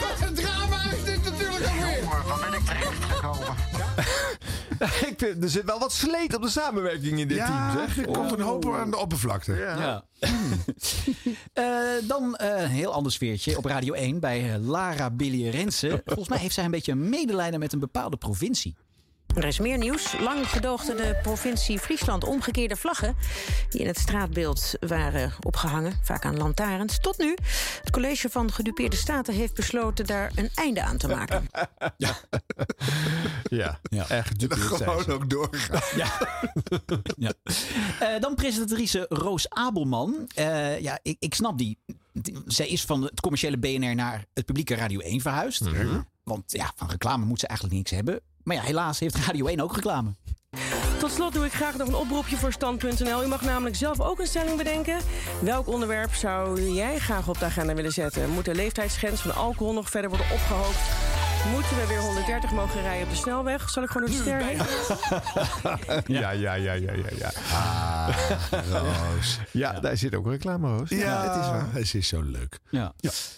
Wat een drama is dit natuurlijk alweer. Waar ben ik terechtgekomen? ik vind, er zit wel wat sleet op de samenwerking in dit Ja, team, zeg. er komt een hoop aan de oppervlakte. Ja. Eh, dan eh, een heel ander sfeertje op Radio 1 bij eh, Lara Billy Rensen. Volgens mij heeft zij een beetje een medelijden met een bepaalde provincie. Er is meer nieuws. Lang gedoogde de provincie Friesland omgekeerde vlaggen... die in het straatbeeld waren opgehangen, vaak aan lantaarns. Tot nu. Het college van gedupeerde staten heeft besloten daar een einde aan te maken. Ja, echt. Dat gewoon ook doorgaan. Ja. Eh, dan presentatrice Roos Abelman. Eh, ja, ik, ik snap die. Die- Zij is van het commerciële BNR naar het publieke Radio 1 verhuisd. Want ja, van reclame moet ze eigenlijk niks hebben. Maar ja, helaas heeft Radio 1 ook reclame. Tot slot doe ik graag nog een oproepje voor stand.nl. U mag namelijk zelf ook een stelling bedenken. Welk onderwerp zou jij graag op de agenda willen zetten? Moet de leeftijdsgrens van alcohol nog verder worden opgehoogd? Moeten we weer 130 mogen rijden op de snelweg? Zal ik gewoon door de ster heen? Ja, ja, ja, ja, ja. ja. Roos. Ja, daar zit ook een reclame, Roos. Ja, het is waar. Het is zo leuk. Ja.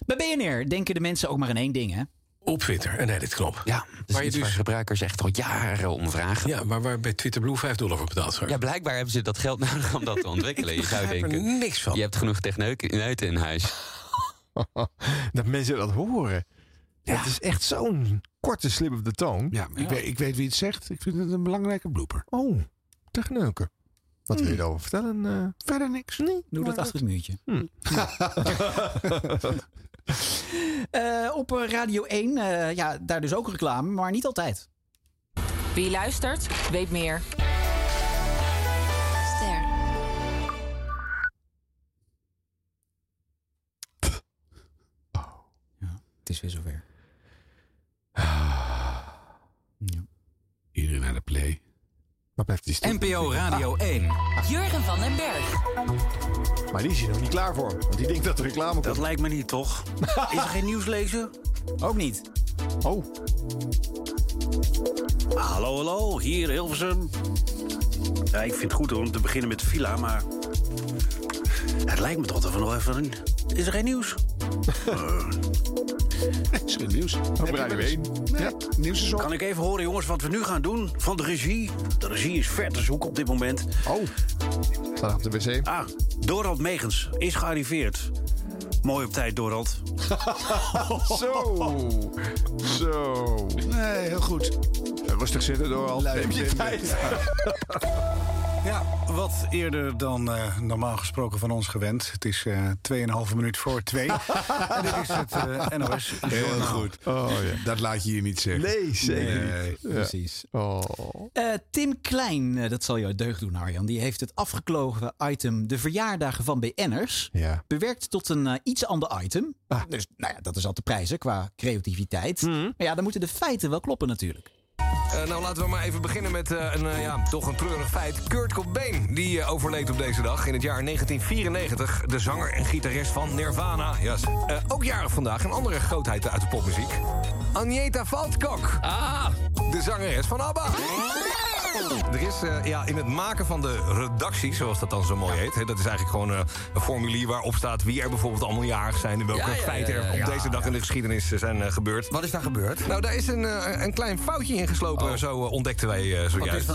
Bij BNR denken de mensen ook maar in één ding, hè? Op Twitter, een editknop. Ja, dat is iets waar gebruikers echt al jaren om vragen. Ja, maar waar bij Twitter Blue 5 dollar voor betaald wordt. Ja, blijkbaar hebben ze dat geld nodig om dat te ontwikkelen. Je zou begrijp er denken, niks van. je hebt genoeg techneuten in huis. dat mensen dat horen. Het is echt zo'n korte slip of de toon. Ja, ik, Weet, ik weet wie het zegt. Ik vind het een belangrijke blooper. Oh, techneuken. Wat wil je daarover vertellen? eh? Verder niks. Nee. Doe dat achter het muurtje. Hm. Eh, op Radio 1, eh, ja, daar dus ook reclame, maar niet altijd. Wie luistert, weet meer. Ster. Het is weer zover. Iedereen naar de play. Wat blijft die stil? NPO Radio 1. Jurgen van den Berg. Maar die is hier nog niet klaar voor. Want die denkt dat de reclame komt. Dat lijkt me niet, toch? Is er geen nieuws lezen? Ook niet. Oh. Hallo, hallo, hier Hilversum. Ja, ik vind het goed om te beginnen met de villa, maar... Lijkt me toch dat we nog even... Is er geen nieuws? Is nieuws. Op Radio 1. Ja, nieuws is op. Kan ik even horen, jongens, wat we nu gaan doen van de regie? De regie is ver te zoeken op dit moment. Oh, staat op de wc. Ah, Dorald Megens is gearriveerd. Mooi op tijd, Dorald. Zo. Zo. Nee, heel goed. Rustig zitten door al. Neem je tijd. Ja, wat eerder dan eh, normaal gesproken van ons gewend. Het is eh 2,5 minuut voor 2. en dit is het eh, NOS. Heel Journaal. goed. Oh, ja. Dat laat je hier niet zeggen. Nee, zeker Nee. niet. Ja. Precies. Oh. Eh, Tim Klein, dat zal jou deugd doen, Arjan. Die heeft het afgeklogen item De Verjaardagen van BN'ers Ja. bewerkt tot een iets ander item. Dus nou ja, dat is al te prijzen qua creativiteit. Maar ja, dan moeten de feiten wel kloppen natuurlijk. Eh, nou, laten we maar even beginnen met eh, een, eh, ja, toch een treurig feit. Kurt Cobain, die overleed op deze dag in het jaar 1994. De zanger en gitarist van Nirvana. Yes. Ook jarig vandaag een andere grootheid uit de popmuziek. Agneta Valtkok. Ah, de zangeres van ABBA. Er is eh, ja, in het maken van de redactie, zoals dat dan zo mooi heet... Hè, dat is eigenlijk gewoon eh, een formulier waarop staat... wie er bijvoorbeeld allemaal jarig zijn... en welke Ja, ja, ja, feiten er ja, ja. op deze dag in de geschiedenis eh, zijn eh, gebeurd. Wat is daar gebeurd? Nou, daar is een, eh, een klein foutje ingeslopen, zo eh, ontdekten wij eh, zojuist.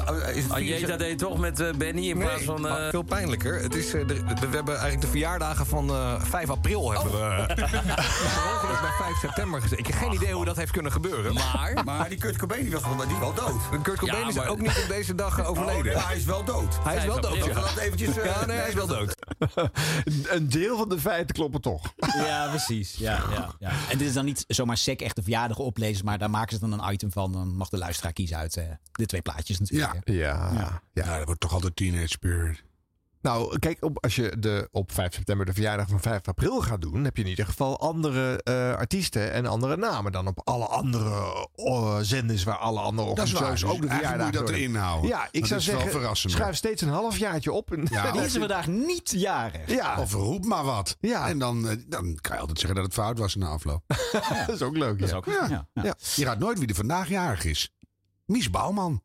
Anjeta deed toch met eh, Benny in plaats van... eh, veel pijnlijker. Het is, de, de- we hebben eigenlijk de verjaardagen van eh 5 april hebben we ongeluk bij 5 september gezet. Ik heb geen idee hoe dat heeft kunnen gebeuren. Maar, maar die Kurt Cobain die was die wel dood. Kurt Cobain Ja, is ook niet op deze dag eh, overleden. Oh, nee, hij is wel dood. Hij is wel 5 dood, april. ja. Dat eventjes, eh, ja, nee, hij is wel dood. Een deel van de feiten kloppen toch. Ja, precies. Ja, ja, ja. En dit is dan niet zomaar sec echt de verjaardag oplezen, maar daar maken ze dan een item van. Dan mag de luisteraar kiezen uit eh, de twee plaatjes natuurlijk. hè. Ja. Ja, dat wordt toch altijd Teenage Spirit. Nou, kijk, op, als je de, op 5 september de verjaardag van 5 april gaat doen, heb je in ieder geval andere eh, artiesten en andere namen dan op alle andere uh, zenders waar alle andere Dat is waar. organisaties ook de Dus verjaardag moet je dat erin houden. Ja, ik Dat zou zeggen, schuif steeds een halfjaartje op. En Ja, Die is vandaag niet jarig. Ja. Of roep maar wat. Ja. En dan, eh, dan kan je altijd zeggen dat het fout was in de afloop. dat is ook leuk. Dat is ja. ook, Ja. ja. ja. Ja. Je gaat nooit wie er vandaag jarig is. Mies Bouwman.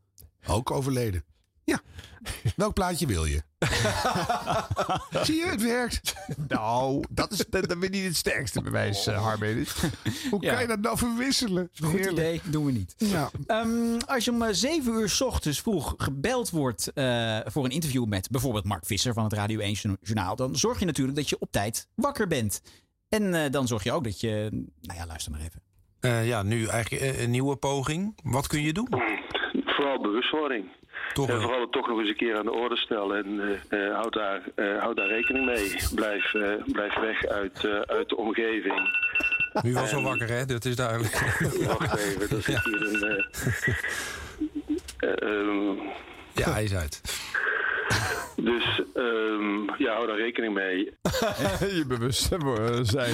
Ook overleden. Ja. Welk plaatje wil je? Zie je, het werkt. Nou, dat is dat, dat ben niet het sterkste bewijs, uh, Harmedes. Hoe Ja. kan je dat nou verwisselen? Goed Heerlijk. idee, doen we niet. Ja. Ehm, als je om eh, 7 uur 's ochtends vroeg gebeld wordt eh, voor een interview met bijvoorbeeld Mark Visser van het Radio 1 Journa- Journaal, dan zorg je natuurlijk dat je op tijd wakker bent. En eh, dan zorg je ook dat je. Nou ja, luister maar even. Eh, ja, nu eigenlijk een nieuwe poging. Wat kun je doen? Vooral bewustwording. Toch en vooral het toch nog eens een keer aan de orde stellen. En eh, houd, daar, eh, houd daar rekening mee. Blijf, blijf weg uit, uit de omgeving. Nu was al En- wakker, hè? Dat is duidelijk. Wacht even, er zit hier een... eh, eh, ehm, Ja, hij is uit. dus em, ja, hou daar rekening mee. je bewust zijn,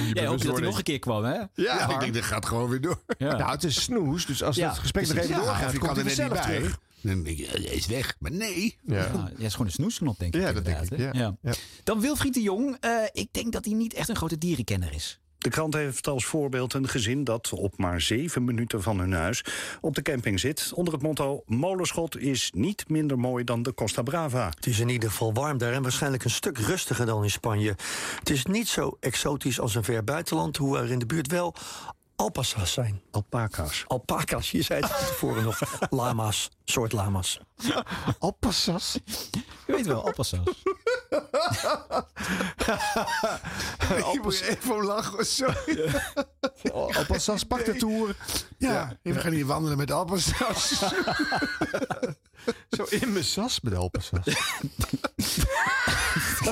je Jij hoopt dat hij nog een keer kwam, hè? Ja, Ja, ik denk dat gaat gewoon weer door. Ja. Nou, het is snoes, dus als Ja, het gesprek nog even doorgaat, je komt kan hij er net niet bij. terug. Dan denk je, hij is weg. Maar nee. Ja. Ja, is gewoon een snoesknop, denk ik. Ja, dat denk ik. Ja. Dan Wilfried de Jong. eh, ik denk dat hij niet echt een grote dierenkenner is. De krant heeft als voorbeeld een gezin dat op maar zeven minuten van hun huis op de camping zit. Onder het motto: Molenschot is niet minder mooi dan de Costa Brava. Het is in ieder geval warm daar en waarschijnlijk een stuk rustiger dan in Spanje. Het is niet zo exotisch als een ver buitenland, hoewel er in de buurt wel alpaca's zijn. Alpaca's. Alpaca's, je zei het tevoren nog. Lama's, soort lama's. Alpassas? Je weet wel, oppassen. Ik moet even lachen. Sorry. Alpassas, pak de tour. Ja, we gaan hier wandelen met Alpensas. Zo in mijn sas met de Alpassas.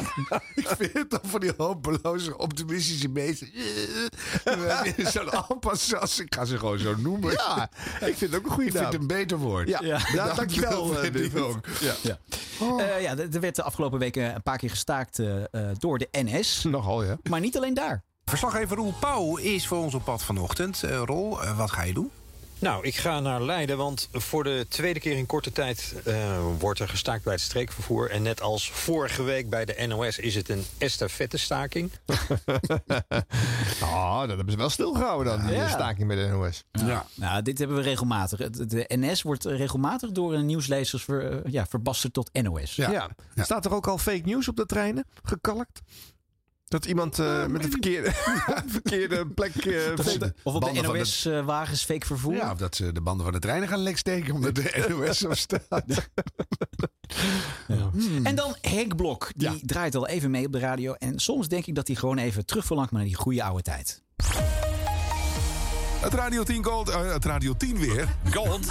ik vind het dan van die hopeloze optimistische mensen. Zo'n Alpensas. Ik ga ze gewoon zo noemen. Ja, ik vind het ook een goede Ik vind naam. het een beter woord. Ja, ja. Ja, dankjewel. eh, vind ik ook. Ja. Ja. Eh, ja, er er werd de afgelopen weken een paar keer gestaakt eh, eh, door de NS. Nogal, ja. Maar niet alleen daar. Verslaggever Roel Pauw is voor ons op pad vanochtend. Eh, Rol, eh, wat ga je doen? Nou, ik ga naar Leiden, want voor de tweede keer in korte tijd eh, wordt er gestaakt bij het streekvervoer. En net als vorige week bij de NOS is het een estafette-staking. Ah, dat hebben ze wel stilgehouden dan, die Ja. staking bij de NOS. Ja. Nou, dit hebben we regelmatig. De NS wordt regelmatig door een nieuwslezers ver, eh, ja, verbasterd tot NOS. Ja. Staat er ook al fake news op de treinen? Gekalkt? Dat iemand eh, met een verkeerde, verkeerde plek... eh, Of op de, of op de de- NOS-wagens fake vervoer. Ja, of dat ze de banden van de treinen gaan lek steken omdat de NOS zo staat. En dan Henk Blok. Die draait al even mee op de radio. En soms denk ik dat hij gewoon even terug verlangt naar die goede oude tijd. Het Radio 10 Gold, eh, het Radio 10 weer. Gold?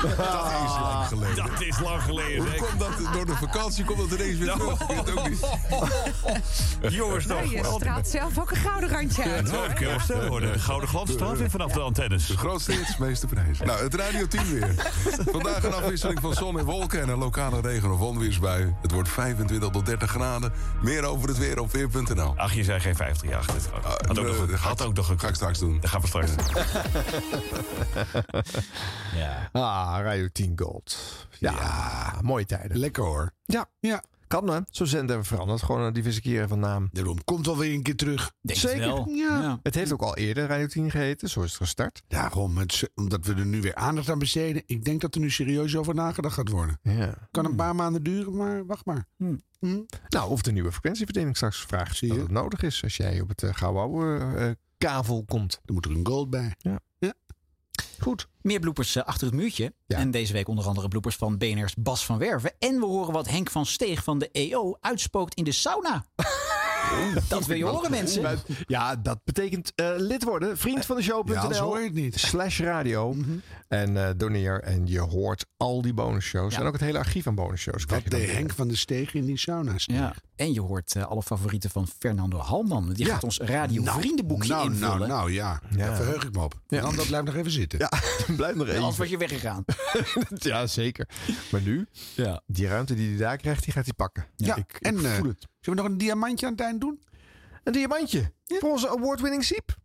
Dat is lang geleden. Dat is lang geleden. Hoe komt dat? Door de vakantie komt dat ineens weer terug. Ik weet het ook niet. Jongens, toch. Nou, je straalt zelf ook een gouden randje uit. Kan hoor. De gouden glans straalt weer vanaf de antennes. De grootste hits, meeste prijs. Nou, het Radio 10 weer. Vandaag een afwisseling van zon en wolken en een lokale regen- of onweersbui. Het wordt 25 tot 30 graden. Meer over het weer op weer.nl. Ach, je zei geen 50 jaar. Dit had ook nog een- had ook nog een... Ga ik straks doen. Dat gaan we straks doen. Ja. Ah, Radio 10 Gold. Ja, mooie tijden. Lekker hoor. Ja, Ja. kan hè. Zo zender we veranderd. Gewoon een diverse keren van naam. Daarom komt wel weer een keer terug. Denk het Zeker. wel. Ja. Ja. Het heeft ook al eerder Radio 10 geheten. Zo is het gestart. Daarom, het, omdat we er nu weer aandacht aan besteden. Ik denk dat er nu serieus over nagedacht gaat worden. Ja. Kan een paar maanden duren, maar wacht maar. Hm? Nou, of de nieuwe frequentieverdeling straks vraagt Zie dat je? het nodig is. Als jij op het uh, gouden oude eh, kavel komt. Dan moet er een gold bij. Ja. Ja. Goed. Meer bloepers eh, achter het muurtje. Ja. En deze week onder andere bloepers van BNR's Bas van Werven. En we horen wat Henk van Steeg van de EO uitspookt in de sauna. Dat wil je horen, mensen. Ja, dat betekent eh, lid worden. Vriend van de show.nl. Ja, hoor je het niet. Slash radio. En eh, doneer. En je hoort al die bonusshows. Ja. En ook het hele archief van bonusshows. Dat binnen. Henk van de Steeg in die sauna. Ja. En je hoort eh, alle favorieten van Fernando Halman. Die Ja. gaat ons radiovriendenboekje nou, invullen. Nou, nou, ja. Daar verheug ik me op. Ja. Dan dat blijft nog even zitten. Ja, blijf nog even. Anders was je weggegaan. ja, zeker. Maar nu, Ja. die ruimte die hij daar krijgt, die gaat hij pakken. Ja, ik, ik en eh, voel het. zullen we nog een diamantje aan het eind doen? Een diamantje. Voor onze award-winning Siep.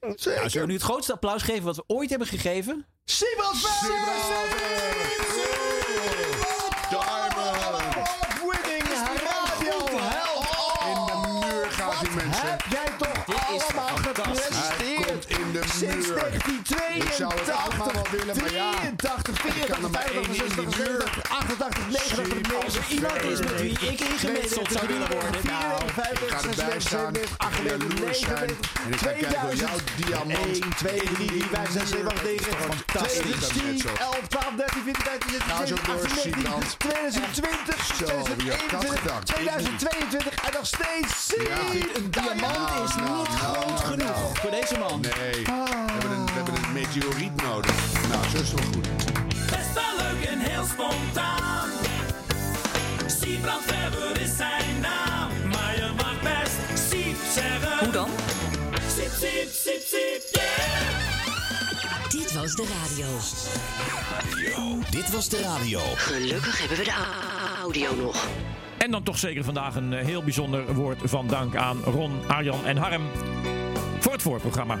Nou, Zeker. zullen we nu het grootste applaus geven wat we ooit hebben gegeven? Siebel Award-winning 82, willen, 83, 84, 85, 86, 88, 89, 90. Iemand is met wie ik ingemetseld zou willen worden. 54, 56, 57, 98, 99, 2000. 1, 2, 3, 4, 5, 6, 7, 8, 9, 2010, 11, 12, 13, 14, 15, 16, 17, 2020, 2022 en nog steeds Een diamant is niet groot genoeg voor deze man. Nee. Ah meteoriet nodig. Nou, zo is het wel goed. Best wel leuk en heel spontaan. Siebrand Weber is zijn naam. Maar je mag best Siep zeggen. Hoe dan? Siep, siep, siep, siep, yeah! Dit was de radio. Dit was de radio. Gelukkig hebben we de audio nog. En dan toch zeker vandaag een eh, heel bijzonder woord van dank aan Ron, Arjan en Harm voor het voorprogramma.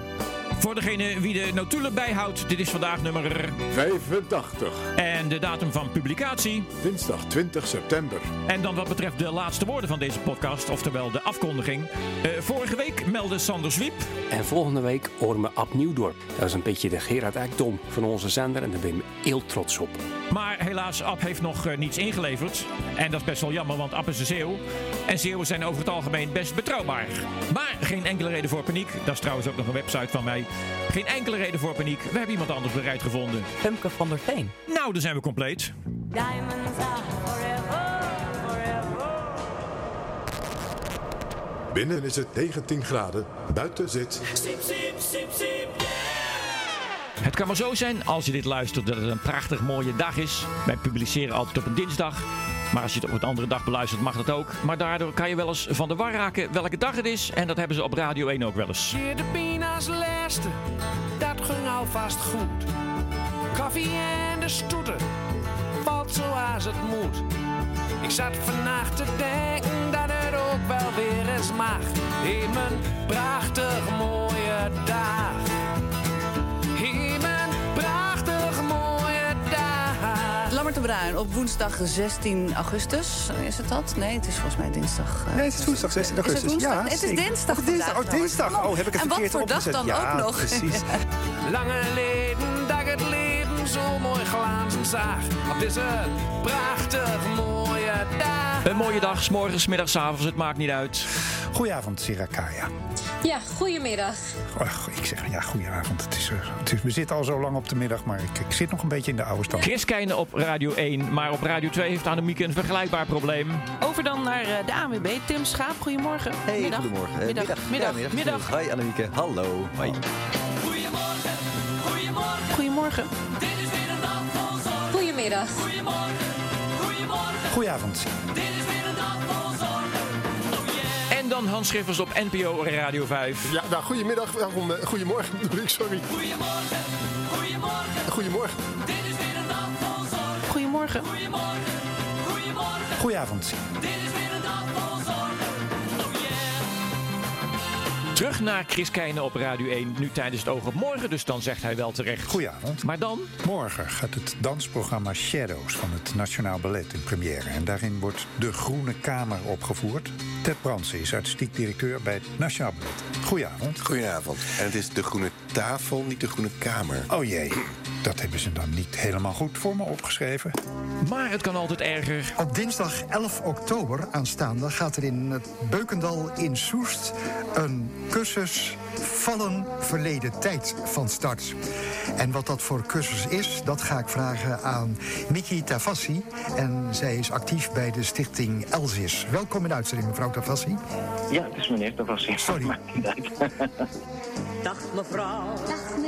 Voor degene wie de notulen bijhoudt, dit is vandaag nummer 85. en de datum van publicatie. Dinsdag 20 september. En dan wat betreft de laatste woorden van deze podcast, oftewel de afkondiging. Eh, vorige week meldde Sander Zwiep. En volgende week horen we Ab Nieuwdorp. Dat is een beetje de Gerard Ekdom van onze zender en daar ben ik heel trots op. Maar helaas, Ab heeft nog eh, niets ingeleverd. En dat is best wel jammer, want Ab is een zeeuw. En zeeuwen zijn over het algemeen best betrouwbaar. Maar geen enkele reden voor paniek. Dat is trouwens ook nog een website van mij. Geen enkele reden voor paniek. We hebben iemand anders bereid gevonden. Femke van der Veen. Nou, dan zijn we compleet. Binnen is het 19 graden. Buiten zit. Siep, siep, siep, siep, Het kan maar zo zijn, als je dit luistert, dat het een prachtig mooie dag is. Wij publiceren altijd op een dinsdag. Maar als je het op een andere dag beluistert, mag dat ook. Maar daardoor kan je wel eens van de war raken welke dag het is. En dat hebben ze op Radio 1 ook wel eens. De pina's laatste, dat ging alvast goed. Koffie en de stoeten, valt zoals het moet. Ik zat vannacht te denken dat het ook wel weer eens mag. In mijn prachtig mooie dag. Dag. De Bruin op woensdag 16 augustus. Is het dat? Nee, het is volgens mij dinsdag. eh, Nee, het is woensdag 16 Is het augustus. woensdag? Ja, het is zeker. dinsdag Oh, dinsdag. vandaag Oh, dinsdag. Oh, heb ik het En wat verkeerd voor dag opgezet? dan ja, ook nog. precies. Lange leden dat ik het leven zo mooi glazen zag. Op deze prachtig mooie dag. Een mooie dag, 's morgens, middags, 's avonds, het maakt niet uit. Goedenavond, Sirakaya. Ja, goedemiddag. Och, ik zeg ja, goedenavond. Het is, eh, het is, we zitten al zo lang op de middag, maar ik, ik zit nog een beetje in de oude stand. Chris Keijnen op Radio 1, maar op Radio 2 heeft Annemieke een vergelijkbaar probleem. Over dan naar eh, de ANWB. Tim Schaap, goedemorgen. Hey, middag. goedemorgen. Eh, Middag, middag, Ja, middag. Hoi Annemieke, hallo. Hoi. Goedemorgen, goedemorgen. Goedemorgen. Dit is weer een dag vol zorgen. Goedemiddag. Goedemorgen, goedemorgen. Goedenavond. Dit is weer dan Hans Schiffers op NPO Radio 5. Ja, nou, goedemiddag. Welkom. eh, goedemorgen bedoel ik, sorry. Goedemorgen, goedemorgen. Goedemorgen. Dit is weer een dag vol zorgen. Goedemorgen. Goedemorgen, goedemorgen. Goedenavond. Dit is weer een dag vol zorgen. Terug naar Chris Keijnen op Radio 1, nu tijdens het oog op morgen, dus dan zegt hij wel terecht. Goedenavond. Maar dan? Morgen gaat het dansprogramma Shadows van het Nationaal Ballet in première. En daarin wordt De Groene Kamer opgevoerd. Ted Bransen is artistiek directeur bij het Nationaal Ballet. Goedenavond. Goedenavond. En het is de groene tafel, niet de groene kamer. Oh jee. Dat hebben ze dan niet helemaal goed voor me opgeschreven. Maar het kan altijd erger. Op dinsdag 11 oktober aanstaande gaat er in het Beukendal in Soest een cursus Vallen Verleden Tijd van start. En wat dat voor cursus is, dat ga ik vragen aan Miki Tavassi. En zij is actief bij de stichting Elzis. Welkom in de uitzending, mevrouw Tavassi. Ja, het is meneer Tavassi. Sorry. Dag mevrouw. Dag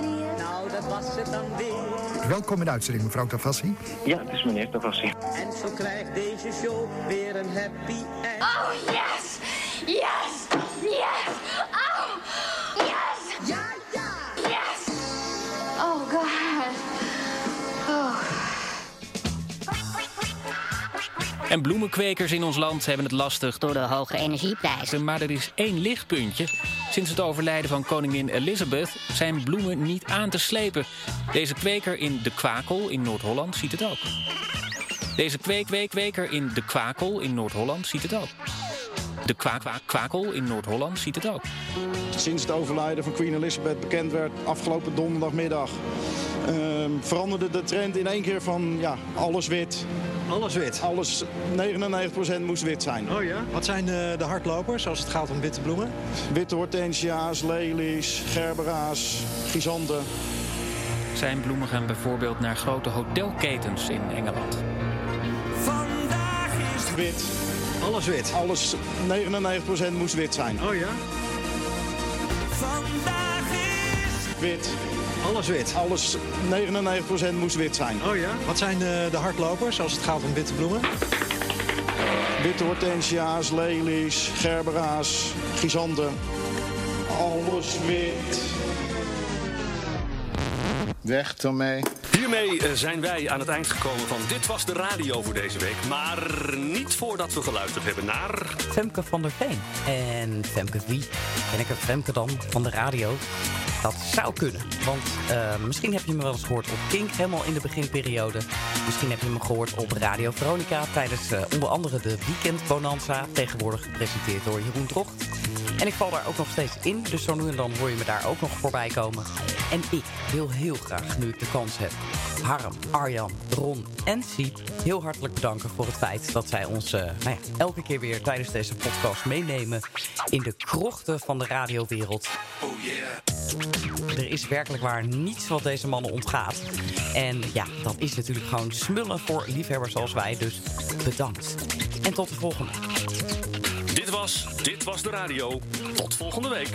was het dan weer. Welkom in de uitzending, mevrouw Tavassi. Ja, het is meneer Tavassi. En zo krijgt deze show weer een happy end. Oh, yes! Yes! Yes! Oh! Yes! Ja, ja! Yes! Oh, God. Oh. En bloemenkwekers in ons land hebben het lastig door de hoge energieprijzen. Maar er is één lichtpuntje. Sinds het overlijden van koningin Elizabeth zijn bloemen niet aan te slepen. Deze kweker in De Kwakel in Noord-Holland ziet het ook. Deze kweek-kweker in De Kwakel in Noord-Holland ziet het ook. De kwaak kwakel in Noord-Holland ziet het ook. Sinds het overlijden van Queen Elizabeth bekend werd afgelopen donderdagmiddag... ehm, veranderde de trend in één keer van ja, alles wit. Alles wit? Alles, 99% moest wit zijn. Oh ja? Wat zijn de, de hardlopers als het gaat om witte bloemen? Witte hortensia's, lelies, gerbera's, chrysanten. Zijn bloemen gaan bijvoorbeeld naar grote hotelketens in Engeland. Vandaag is wit. Alles wit? Alles, 99% moest wit zijn. Oh ja? Vandaag is wit. Alles wit? Alles, 99% moest wit zijn. Oh ja? Wat zijn de, de hardlopers als het gaat om witte bloemen? Witte hortensia's, lelies, gerbera's, chrysanten. Alles wit. Weg, Tomé. Hiermee eh, zijn wij aan het eind gekomen van Dit Was de Radio voor deze week. Maar niet voordat we geluisterd hebben naar... Femke van der Veen. En Femke wie? Ben ik een Femke dan van de radio? Dat zou kunnen. Want eh, misschien heb je me wel eens gehoord op Kink, helemaal in de beginperiode. Misschien heb je me gehoord op Radio Veronica tijdens eh, onder andere de Weekend Bonanza. Tegenwoordig gepresenteerd door Jeroen Drocht. En ik val daar ook nog steeds in, dus zo nu en dan hoor je me daar ook nog voorbij komen. En ik wil heel graag, nu ik de kans heb, Harm, Arjan, Ron en Siep heel hartelijk bedanken voor het feit dat zij ons eh, nou ja, elke keer weer tijdens deze podcast meenemen in de krochten van de radiowereld. Oh yeah. Er is werkelijk waar niets wat deze mannen ontgaat. En ja, dat is natuurlijk gewoon smullen voor liefhebbers zoals wij, dus bedankt. En tot de volgende. Dit was de Radio. Tot volgende week.